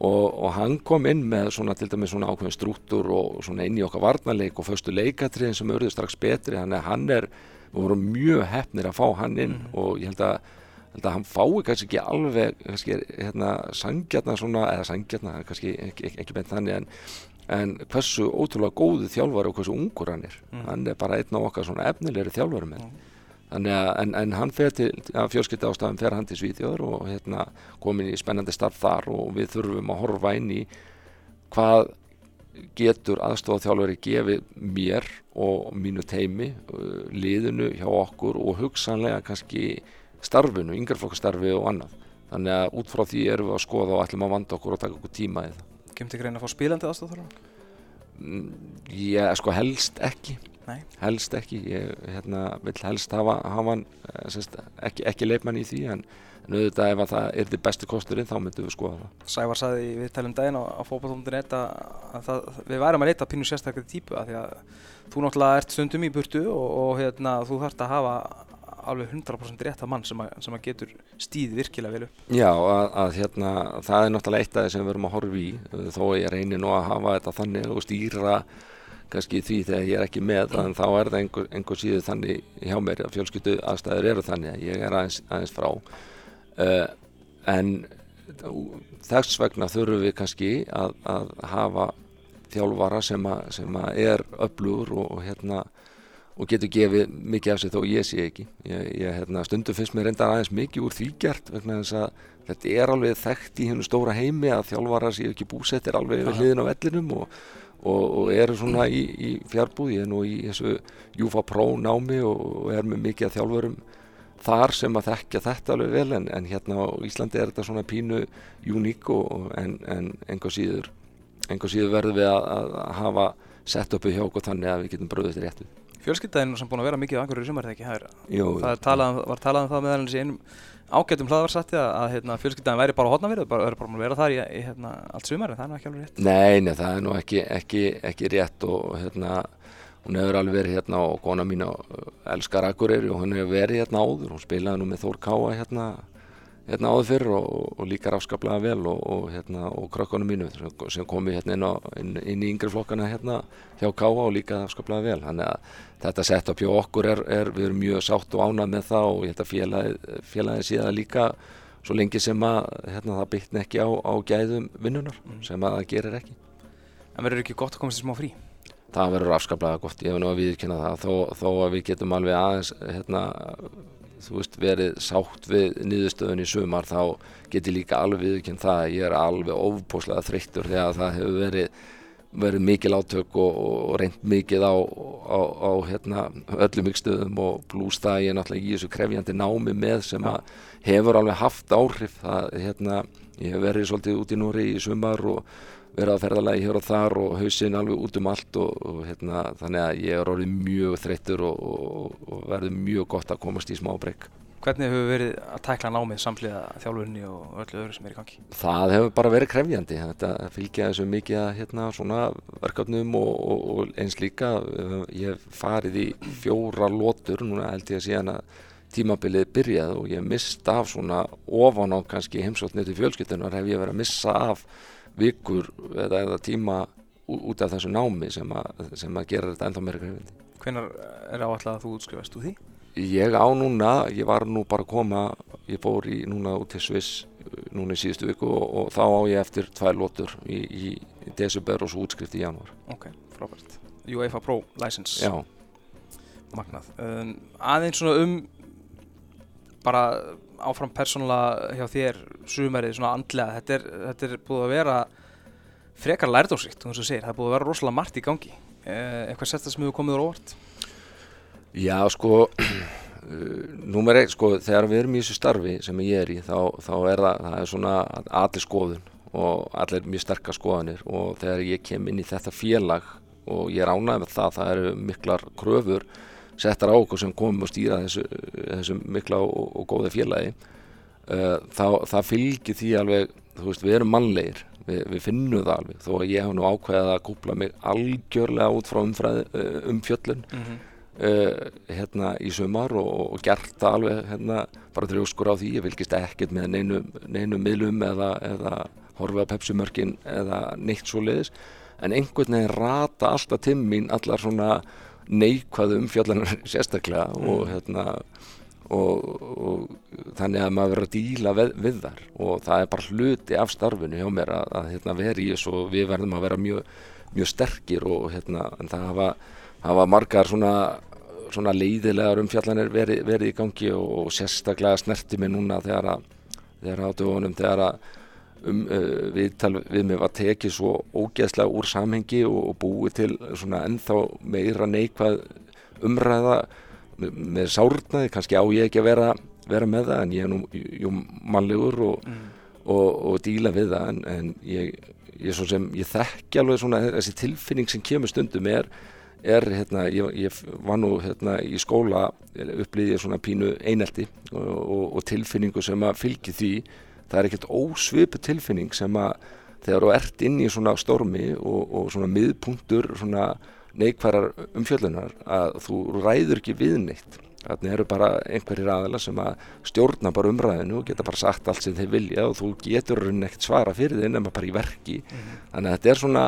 og, og hann kom inn með svona til dæmis svona ákveðin strúttur og svona inn í okkar varnarleik og föstu leikatriðin sem auðvitað strax betri þannig að hann er, við vorum mjög hefnir að fá hann inn mm. og ég held að, held að hann fái kannski ekki alveg kannski hérna sangjarna svona eða sangjarna, kannski ekki, ekki, ekki beint þannig en en hversu ótrúlega góðu þjálfari og hversu ungur hann er mm. hann er bara einn á okkar svona efnilegri þjálfari með mm. Þannig að en, en hann fer til fjölskylda ástafan fer hann til Svíþjóður og hérna komin í spennandi starf þar og við þurfum að horfa inn í hvað getur aðstofað þjálfari gefið mér og mínu teimi uh, liðinu hjá okkur og hugsanlega kannski starfinu, yngarflokkastarfi og annað. Þannig að út frá því erum við að skoða og ætlum að vanda okkur og taka okkur tíma í það. Kemur þig reyna að fá spílandi aðstofþjálfara? Mm, ég sko helst ekki Nei. helst ekki ég hérna, vil helst hafa, hafa eh, sérst, ekki, ekki leifmann í því en, auðvitað ef það er þið besti kosturinn þá myndum við skoða það Sævar saði í viðtælum daginn á, á fókbaltóndin að, að það, við værum að leita pínu sérstaklega típu að því að þú náttúrulega ert stundum í burtu og, og hérna, þú þarfst að hafa alveg 100% rétt að mann sem að, sem að getur stíð virkilega vel upp Já, að, að hérna, það er náttúrulega eitt af það sem við erum að horfa í þó ég reynir nú að hafa þetta þannig og stýra kannski því þegar ég er ekki með mm. þá er það einhver, einhver síðu þannig hjá mér að fjölskyttu aðstæður eru þannig að ég er aðeins, aðeins frá. Uh, en þess vegna þurfum við kannski að, að hafa þjálfara sem að, sem að er öflugur og, og hérna og getur gefið mikið af sig þó ég sé ekki. Ég, ég hérna, stundum finnst mér reyndar aðeins mikið úr því gert vegna þess að þetta er alveg þekkt í hennu stóra heimi að þjálfara séu ekki búsettir alveg við hliðin á vellinum og, og, og eru svona í, í fjárbúð ég er nú í þessu Júfa Pro námi og, er með mikið að þjálfurum þar sem að þekkja þetta alveg vel en, en hérna á Íslandi er þetta svona pínu uník en, en einhver síður, síður verður við að, að hafa sett uppi hjá okkur þannig að við getum bröðið til réttu. Fjölskyldaðinu sem búin að vera mikið á einhverju sumar þegar ekki? Það er það er talað, um- var talað um það meðal þessi einum ágættum hlaðvarsatti að, að hérna, fjölskyldaðin væri bara hodnaverð og verður bara að vera þar í, í hérna, allt sumar en það er ekki alveg rétt. Nei, nei það er nú ekki, ekki, ekki rétt og hérna hún hefur alveg verið hérna og kona mín elskar Akureyri og hún hefur verið hérna áður hún spilaði nú með Þór Káa hérna hérna áður fyrr og, og líka ráskaplega vel og, og, hérna, og krökkunum mínu sem komi hérna inn, á, inn, inn í yngri flokkana hérna hjá Káa og líka ráskaplega vel þannig að þetta sett upp hjá okkur er, er við erum mjög sátt og ánað með það og ég held að félagi, félagi síðan líka svo lengi sem að hérna, það bytna ekki á, á gæðum vinnunar mm. sem að það gerir ekki En verður ekki gott að komast í smá frí? Það verður afskaplega gott, ég hef nú að viðkynna það þó, þó að við getum alveg aðeins hérna þú veist, verið sátt við nýðustöðun í sumar þá geti líka alveg viðkjönd það að ég er alveg ofbúslega þreyttur þegar það hefur verið, verið mikil átök og, og reynd mikið á, á, á hérna, öllum ykkstöðum og blúst það ég er náttúrulega í þessu krefjandi námi með sem ja. hefur alveg haft áhrif það, hérna, ég hef verið svolítið út í núri í sumar og verið að ferðalagi hér og þar og hausinn alveg út um allt og, og hérna, þannig að ég er orðið mjög þreyttur og, og, og verður mjög gott að komast í smá breyk. Hvernig hefur verið að tækla námið samhliða þjálfunni og öllu öðru sem er í gangi? Það hefur bara verið krefjandi, þetta fylgja þessu mikið að hérna svona verkefnum og, og, og eins líka, ég hef farið í fjóra lótur, núna held ég að síðan að tímabilið byrjað og ég hef mist af svona ofan á kannski heimsóttnið til fjölskyttunar hef ég verið að missa af vikur eða, eða tíma út af þessu námi sem að, sem að gera þetta ennþá meira krefjandi. Hvenar er áallega að þú útskrifast úr því? Ég á núna, ég var nú bara að koma, ég fór í núna út til Sviss uh, núna í síðustu viku og, og þá á ég eftir tvær lótur í, í, í desember og svo útskrift í janúar. Ok, frábært. UEFA Pro License. Já. Magnað. Um, aðeins svona um bara áfram persónulega hjá þér sumerið svona andlega, þetta er, þetta er búið að vera frekar að segir, það er búið að vera rosalega margt í gangi. Eh, eitthvað sérst að hefur komið úr óvart? Já, sko, númer eitt, sko, þegar við erum í þessu starfi sem ég er í, þá, þá er það, það er svona allir skoðun og allir mjög sterkar skoðanir og þegar ég kem inn í þetta félag og ég ánægð með það, það eru miklar kröfur settar á okkur sem komum og stýra þessu, þessu mikla og, og góða félagi, uh, þá, það fylgir því alveg, þú veist, við erum mannlegir, við, við finnum það alveg, þó að ég hef nú ákveðið að kúpla mig algjörlega út frá umfræði, um fjöllun, mm -hmm Uh, hérna í sumar og, og gert það alveg hérna bara þrjóskur á því, ég vilkist ekkert með neinu, neinu miðlum eða, eða horfa pepsumörkin eða neitt svo leiðis, en einhvern veginn rata alltaf timmín allar svona neikvæðu umfjallanar sérstaklega mm. og hérna og, og þannig að maður verður að díla við, við þar og það er bara hluti af starfinu hjá mér að, að hérna, veri í þessu og við verðum að vera mjög, mjög sterkir og hérna það hafa hafa margar svona svona leiðilegar umfjallanir verið veri í gangi og, og sérstaklega snerti mig núna þegar að þegar á dögunum þegar að um, uh, viðtal við mig var tekið svo ógeðslega úr samhengi og, og búið til svona ennþá meira neikvað umræða með, sárnaði, kannski á ég ekki að vera, vera með það en ég er nú jú, mannlegur og, mm. og díla við það en, en ég, ég, sem, ég þekki alveg svona þessi tilfinning sem kemur stundum er er hérna, ég, ég var nú hérna í skóla upplýðið svona pínu einelti og, og, og tilfinningu sem að fylgi því það er ekkert ósvipu tilfinning sem að þegar þú ert inn í svona stormi og, og svona miðpunktur svona neikværar umfjöllunar að þú ræður ekki við neitt Þannig eru bara einhverjir aðila sem að stjórna bara umræðinu og geta bara sagt allt sem þeir vilja og þú getur neitt svara fyrir þeir nema bara í verki. Mm. Þannig að þetta er svona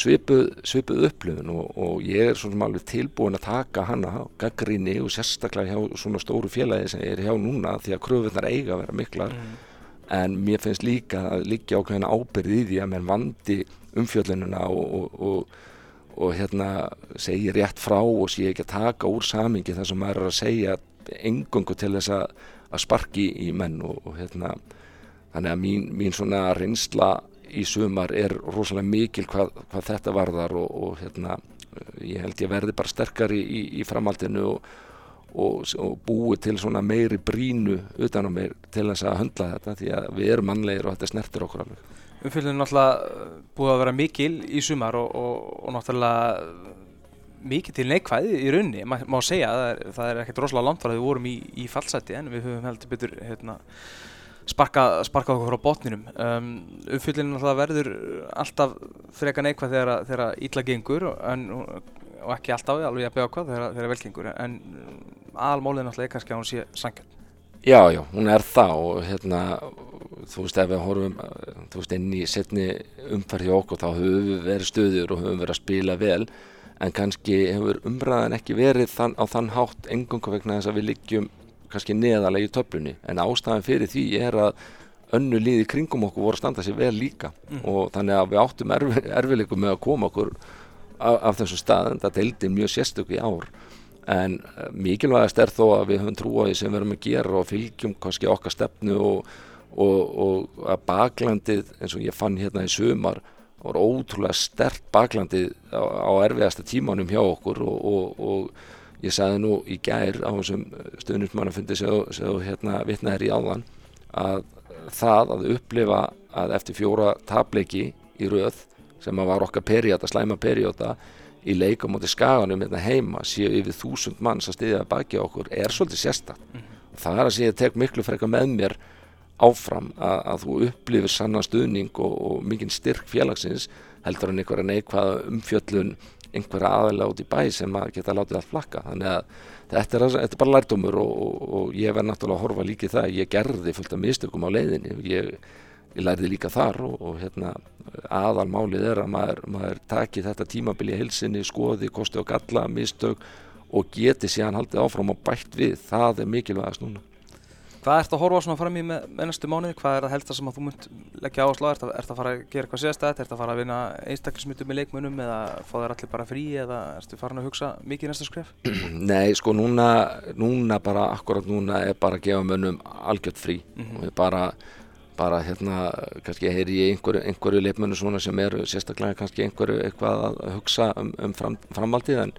svipuð, svipuð upplöfun og, og ég er svona alveg tilbúin að taka hana gaggrinni og sérstaklega hjá svona stóru félagi sem ég er hjá núna því að kröfunar eiga að vera miklar. Mm. En mér finnst líka að líka ákveðina ábyrði í því að mér vandi umfjöllununa og, og og hérna segja rétt frá og sé ekki að taka úr samingi þar sem maður er að segja engungu til þess að, að sparki í menn og, og hérna þannig að mín, mín svona reynsla í sumar er rosalega mikil hvað, hvað þetta varðar og, og hérna ég held ég verði bara sterkari í, í framhaldinu og, og búi til svona meiri brínu utan á mér til þess að höndla þetta því að við erum mannlegir og þetta snertir okkur alveg. Umfylgðin er náttúrulega búið að vera mikil í sumar og, og, og náttúrulega mikið til neikvæði í raunni, má, má segja það er, það er ekkert rosalega langt þar að við vorum í, í fallseti en við höfum heldur betur hérna, sparkað sparka okkur frá botninum. Um, umfylgðin náttúrulega verður alltaf freka neikvæð þegar, þegar ítla gengur en, og ekki alltaf alveg að beða hvað þegar, þegar vel gengur. En almálið náttúrulega er kannski að hún sé sangjöld Já, já, hún er það og hérna, þú veist, ef við horfum, þú veist, inn í setni umferði okkur, þá höfum við verið stöður og höfum verið að spila vel, en kannski hefur umræðan ekki verið þann, á þann hátt engungu vegna þess að við liggjum kannski neðalega í töflunni, en ástæðan fyrir því er að önnu líði kringum okkur voru að standa sér vel líka. Mm. og þannig að við áttum erfi, erfileikum með að koma okkur af, þessu stað, en það deildi mjög sérstöku í ár. En eh, mikilvægast er þó að við höfum trúaði sem við erum að gera og fylgjum kannski okkar stefnu og, og, og að baklandið eins og ég fann hérna í sumar var ótrúlega stert baklandið á, á erfiðasta tímanum hjá okkur og, og ég sagði nú í gær á þessum stöðnismannafundi sem hérna vitnaðir í áðan að það að upplifa að eftir fjóra tableiki í röð sem var okkar perióta, slæma perióta í leikum átti skaganum hérna heima séu yfir þúsund manns að stiðja baki okkur er svolítið sérstak mm -hmm. það er að segja tek miklu frekar með mér áfram að, að þú upplifir sannan stuðning og, og mikinn styrk félagsins heldur en einhverja neikvæða umfjöllun einhverja aðalega út í bæ sem að geta látið allt flakka. Þannig að þetta er, þetta er bara lærdómur og, og, og ég verð náttúrulega að horfa líkið það ég gerði fullt af mistökum á leiðinni. Ég, ég lærði líka þar og, og hérna, aðalmálið er að maður, maður taki þetta tímabili hilsinni, skoði, kosti og galla, mistök og geti síðan haldið áfram og bætt við, það er mikilvægast núna Hvað ert að horfa svona fram í með, með næstu mánuði? Hvað er það helst sem að þú munt leggja áherslu á? Ert að, ert að fara að gera eitthvað sérstætt? Ert að fara að vinna einstaklismyndum með leikmunum eða fá þér allir bara frí eða ertu farin að hugsa mikið næsta skref? Nei, sko núna, núna bara, akkurat núna er bara að gefa mönnum algjört frí mm -hmm. og ég bara, bara hérna, kannski heyri ég einhverju, einhverju leikmunum svona sem eru sérstaklega kannski einhverju eitthvað að hugsa um, um fram, framaldið en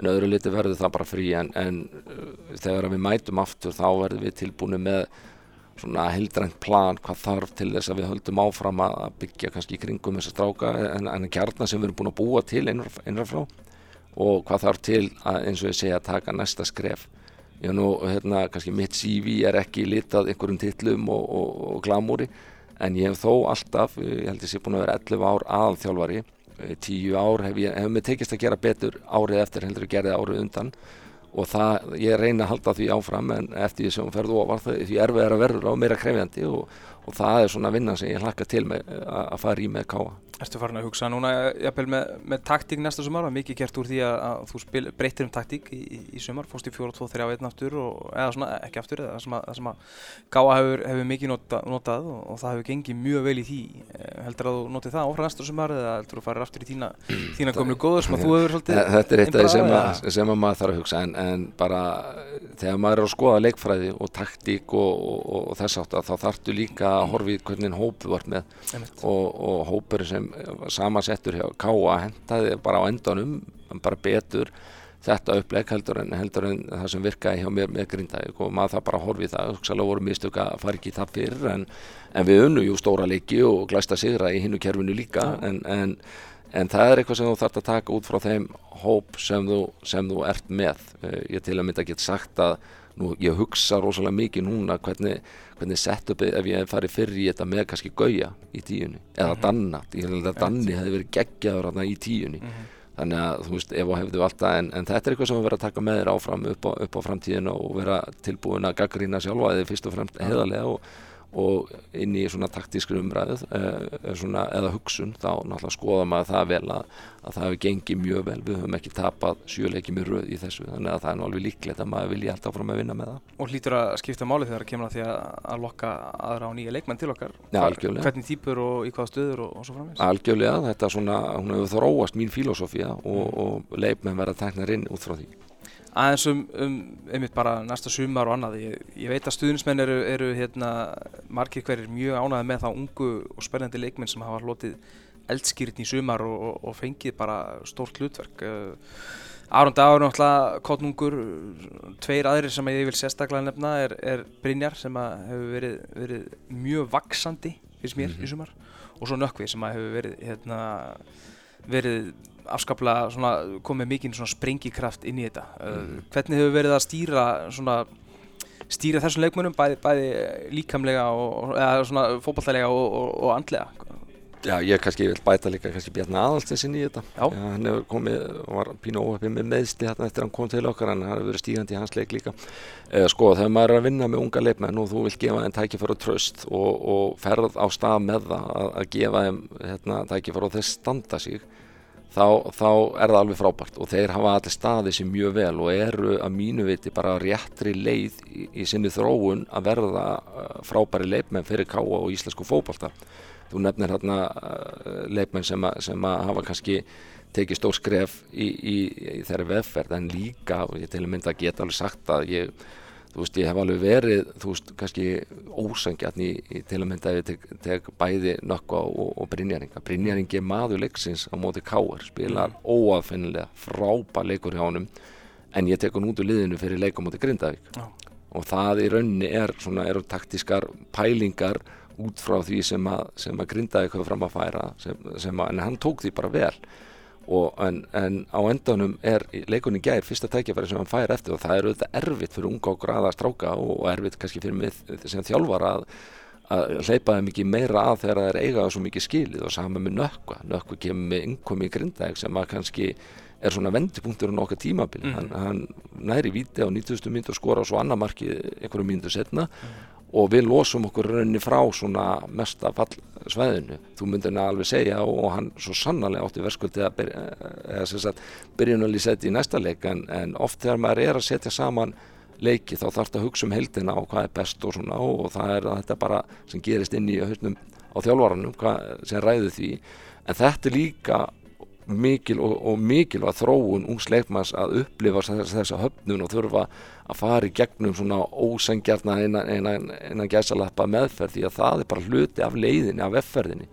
en öðru liti verður það bara frí en, en uh, þegar við mætum aftur þá verðum við tilbúinu með svona heldrænt plan hvað þarf til þess að við höldum áfram að byggja kannski í kringum þessa stráka en, en kjarnar sem við erum búin að búa til einrafrá og hvað þarf til að eins og ég segja að taka næsta skref ég nú hérna kannski mitt CV er ekki litað einhverjum tillum og, og, og glamúri en ég hef þó alltaf, ég held að ég sé búin að vera 11 ár aðalþjálfari. Eh, tíu ár hef ég, hef mér tekist að gera betur árið eftir heldur gera það árið undan. Og það, ég reyna að halda því áfram en eftir því sem ferðu ofar því erfið er að verður á meira krefjandi og, og það er svona vinnan sem ég hlakka til með að fara í með káa Erstu farin að hugsa núna jafnvel með, með taktík næsta sumar, mikið gert úr því að, að þú spil, breytir um taktík í, í, í sumar, fórst í 4-2-3-1 aftur og, eða svona ekki aftur, það sem að, sem að Gáa hefur, hefur mikið nota, notað og, og það hefur gengið mjög vel í því. Eh, heldur að þú notið það áfram næsta sumar eða heldur að þú farir aftur í þína, þína gömlu góður sem að þú hefur svolítið Þetta er eitt af því sem, að, sem að maður þarf að hugsa. En, en bara þegar maður er að skoða leikfræði og taktík og þess átt að þá þartu líka að horfið hvernig hópu vart með. Og hópur sem samasettur hjá K.A. hentaði bara á endanum bara betur þetta uppleg heldur en, heldur en það sem virkaði hjá mér með grindaði og maður það bara horfið það. Hugsalega voru mistök að fara ekki það fyrir en, en við unnu jú stóra leiki og glæsta sigra í hinnu kerfinu líka. En, en, en það er eitthvað sem þú þarfst að taka út frá þeim hóp sem þú, sem þú ert með. Eh, ég til að mynda get sagt að nú, ég hugsa rosalega mikið núna hvernig, hvernig setupið ef ég fari fyrir í þetta með kannski gauja í tíunni eða mm -hmm. danna, ég held að danni hefði verið geggjaður í tíunni. Mm -hmm. þannig að þú veist, ef og hefðu alltaf en, en þetta er eitthvað sem við verðum að taka með þér áfram upp á, upp á framtíðinu og vera tilbúin að gaggrína sjálfa eða fyrst og fremst heðarlega og og inn í svona taktískri umræðu eh, svona, eða hugsun þá náttúrulega skoða maður það vel að, að það hefur gengið mjög vel, við höfum ekki tapað sjöleikið mjög röð í þessu þannig að það er nú alveg líklegt að maður vilja alltaf fram að vinna með það. Og hlýtur að skipta máli þegar það kemur að því að, að lokka aðra á nýja leikmenn til okkar? Algjörlega. Hvernig týpur og í hvaða stöður og, og svo framins? Algjörlega, þetta er svona, hún hefur þróast mín filosófía og, mm. og leikmenn verða teknar inn út frá því aðeins um, um einmitt bara næsta sumar og annað. Ég, ég veit að stuðnismenn eru, eru hérna, margir hverjir mjög ánaði með þá ungu og spennandi leikmenn sem hafa hlotið eldskýrtin í sumar og, og, og fengið bara stórt hlutverk. Uh, Aron Dagur náttúrulega kottnungur tveir aðrir sem ég vil sérstaklega nefna er, er Brynjar sem hefur verið, verið mjög vaksandi fyrir mér mm -hmm. í sumar. Og svo Nökkvi sem hefur verið hérna, verið afskaplega komið mikinn sprengikraft inn í þetta mm. hvernig hefur verið að stýra svona, stýra þessum leikmönum bæði, bæði líkamlega og, eða svona fókbaltælega og, og, og andlega Já, ég kannski vil bæta líka kannski Bjarni Aðalstins inn í þetta Já. Já, hann hefur komið, var pínu óhefið með meðsli hérna eftir að hann kom til okkar en hann hefur verið stígandi í hans leik líka eh, sko, þegar maður er að vinna með unga leikmenn og þú vil gefa þeim tækifæru og tröst og ferð á stað með það að, að gefa þeim hérna, tækifæru og þess standa sig þá, þá er það alveg frábært og þeir hafa allir staðið sér mjög vel og eru að mínu viti bara réttri leið í, í sinni þróun að verða uh, frábæri leifmenn fyrir káa og íslensku fókbalta. Þú nefnir hérna uh, leifmenn sem, sem að hafa kannski tekið stór skref í, í, í þeirri vefferð en líka, og ég til að mynda að geta alveg sagt að ég þú veist, ég hef alveg verið, þú veist, kannski ósangjarn í, í til að mynda ef ég tek, tek bæði nökka og, og Brynjaringa. Brynjaringi er maður leiksins á móti Káar, spilar mm. óafinnilega frábær leikur hjá honum en ég tek hann út úr liðinu fyrir leikum móti Grindavík oh. og það í rauninni er svona, eru taktískar pælingar út frá því sem að, sem að Grindavík höfðu fram að færa sem, sem að, en hann tók því bara vel en, en á endanum er leikunni gær fyrsta tækjafæri sem hann fær eftir og það er auðvitað erfitt fyrir unga og graða stráka og, erfitt kannski fyrir mig sem þjálfar að, að hleypa þeim ekki meira að þegar það er eigað svo mikið skilið og saman með nökkva nökkva kemur með innkomi í grindæk sem að kannski er svona vendipunktur um okkar tímabil mm. hann, hann næri víti á 90. myndu og skora svo annar marki einhverju myndu setna mm. Og við losum okkur rauninni frá svona mesta fallsvæðinu. Þú myndir neða alveg segja og, hann svo sannarlega átti verðskuldið að byrja, eða byrjunalí setja í næsta leik en, en oft þegar maður er að setja saman leiki þá þarf þetta að hugsa um heldina og hvað er best og svona og það er þetta bara sem gerist inn í höfnum á þjálfvaranum sem ræðu því. En þetta er líka mikil og, og mikil að þróun ungs leikmanns að upplifa þess, þessa höfnun og þurfa að fara í gegnum svona ósengjarna einan, einan, einan gæsalappa meðferð því að það er bara hluti af leiðinni, af efferðinni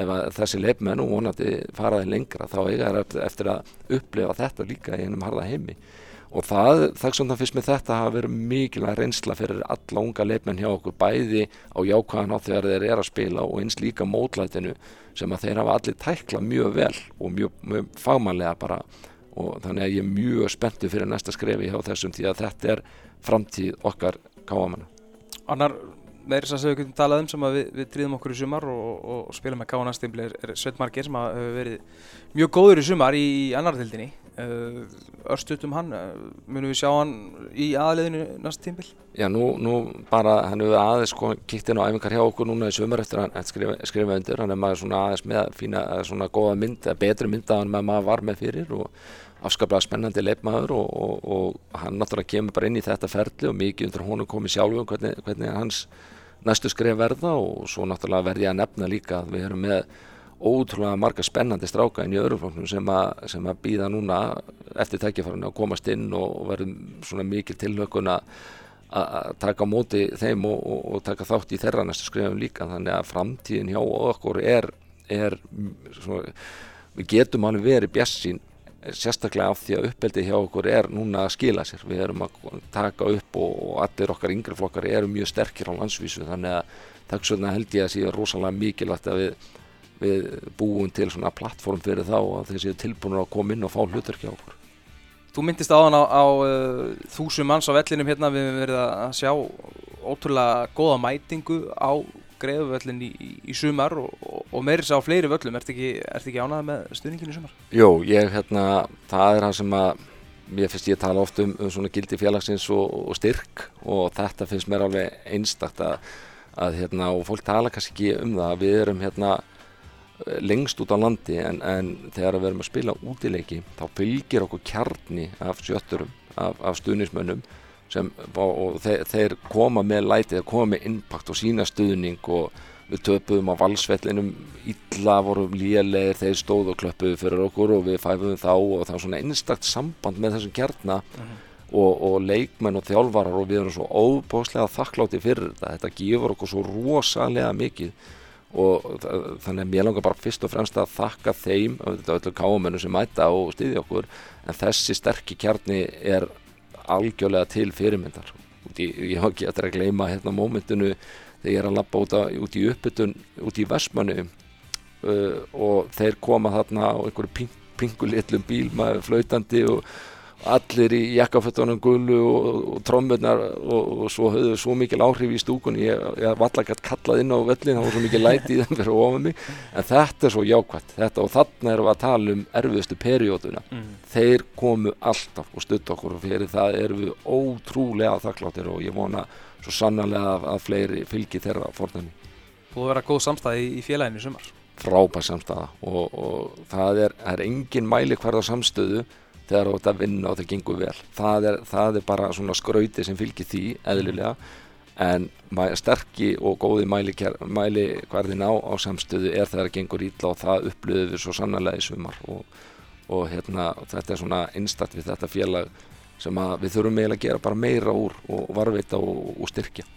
ef þessi leifmenn og vonandi faraði lengra þá eiga það eftir að upplifa þetta líka í einum harða heimi og það, þess vegna fyrst með þetta hafa verið mikilvæg reynsla fyrir alla unga leifmenn hjá okkur bæði á jákvæðan á þegar þeir eru að spila og eins líka mótlætinu sem að þeir hafa allir tækla mjög vel og mjög, mjög fagmannlega bara. Og þannig að ég er mjög spenntu fyrir næsta skrefi hjá þessum því að þetta er framtíð okkar káamanna Annar, meiri sem við getum talað um sem við, við drýðum okkur í sumar og, og, og spilum með káanastimli er, Sveitmarkir sem hefur verið mjög góður í sumar í, annartildinni örstutum hann, eh, munum við sjá hann í aðliðinu næst tímbil? Já, nú, nú bara hann hefur aðeins sko, kikt inn á æfingar hjá okkur núna í sömur eftir að skrifa, skrifa undir, hann er maður svona aðeins með fína, svona góða mynd, betri mynd að hann með maður var með fyrir og afskaplega spennandi leifmaður og, og, og hann náttúrulega kemur bara inn í þetta ferli og mikið undir honum komið sjálfu hvernig, hvernig hans næstu skrif verða og svo náttúrulega verði að nefna líka að við erum með ótrúlega marga spennandi stráka inn í öðrufloknum sem sem að býða núna eftir tækjafarinu að komast inn og verðum svona mikil tilhökun að taka móti þeim og, og, og taka þátt í þeirra næstu skrifum líka. Þannig að framtíðin hjá okkur er, er svona, við getum alveg verið bjassín sérstaklega af því að uppeldi hjá okkur er núna að skila sér, við erum að taka upp og, og allir okkar yngre flokkar eru mjög sterkir á landsvísu þannig að takk svona held ég að sé rosalega mikilvægt að við við búum til svona plattform fyrir þá að þeir séu tilbúinur að koma inn og fá hlutverki á okkur. Þú myndist áðan á, á uh, þúsum manns á vellinum hérna við hefum verið að sjá ótrúlega goða mætingu á greiðuvöllin í, í sumar og, og, og meiris á fleiri völlum. Ertu ekki, ert ekki ánað með stuðninginu í sumar? Jó, ég hérna, það er það sem að mér finnst ég að tala oft um, um svona gildi félagsins og, og styrk og þetta finnst mér alveg einstakta að, að hérna, og fólk tala kannski ekki um það, við erum hérna lengst út á landi en, en þegar við erum að spila útileiki þá fylgir okkur kjarni af sjötturum, af, af stuðnismönnum sem, og þeir, þeir koma með lætið, koma með impact og sína stuðning og við töpuðum á valsvellinum illa vorum lélegir, þeir stóð og klöppuðu fyrir okkur og við fæfum þá og það var svona einstakt samband með þessum kjarna uh mhm. -huh. og, og leikmenn og þjálfarar og við erum svo óbóslega þakklátti fyrir þetta, þetta gefur okkur svo rosalega mikið og þannig að mér langar bara fyrst og fremst að þakka þeim öllu káamennu sem mæta og stýði okkur en þessi sterkir kjarni er algjörlega til fyrirmyndar. Ég hef ekki eftir að gleyma hérna mómentinu þegar ég er að lappa út, út í uppbytun út í Vestmannu uh, og þeir koma þarna á einhverju ping, pingulitlum bíl maður flautandi og allir í jakkafötunum gullu og, og trommurnar og, og svo höfðu svo mikil áhrif í stúkunni. Ég, ég var alltaf gætt kallað inn á völlin það var svo mikil læti í þeim fyrir ofan mig. En þetta er svo jákvæmt þetta, og þarna erum við að tala um erfiðustu perióduna. Mm. þeir komu alltaf og stutt okkur og fyrir það erum við ótrúlega þakkláttir og ég vona svo sannarlega að, fleiri fylgi þeirra forðanum Búið að vera góð samstæði í félaginu sumar. Frábæð samstæða og, og það er, er engin mæli hverða samstöðu þegar þú ert að vinna og það gengur vel. Það er, það er bara svona skrauti sem fylgir því eðlilega. En sterkki og góði mæli, mæli hverðin á, á samstöðu er þegar það gengur ítla og það upplöðu við svo sannlega í sumar. Og, og hérna, þetta er svona einstaktt við þetta félag sem við þurfum eiginlega að gera bara meira úr og varvita og, og styrkja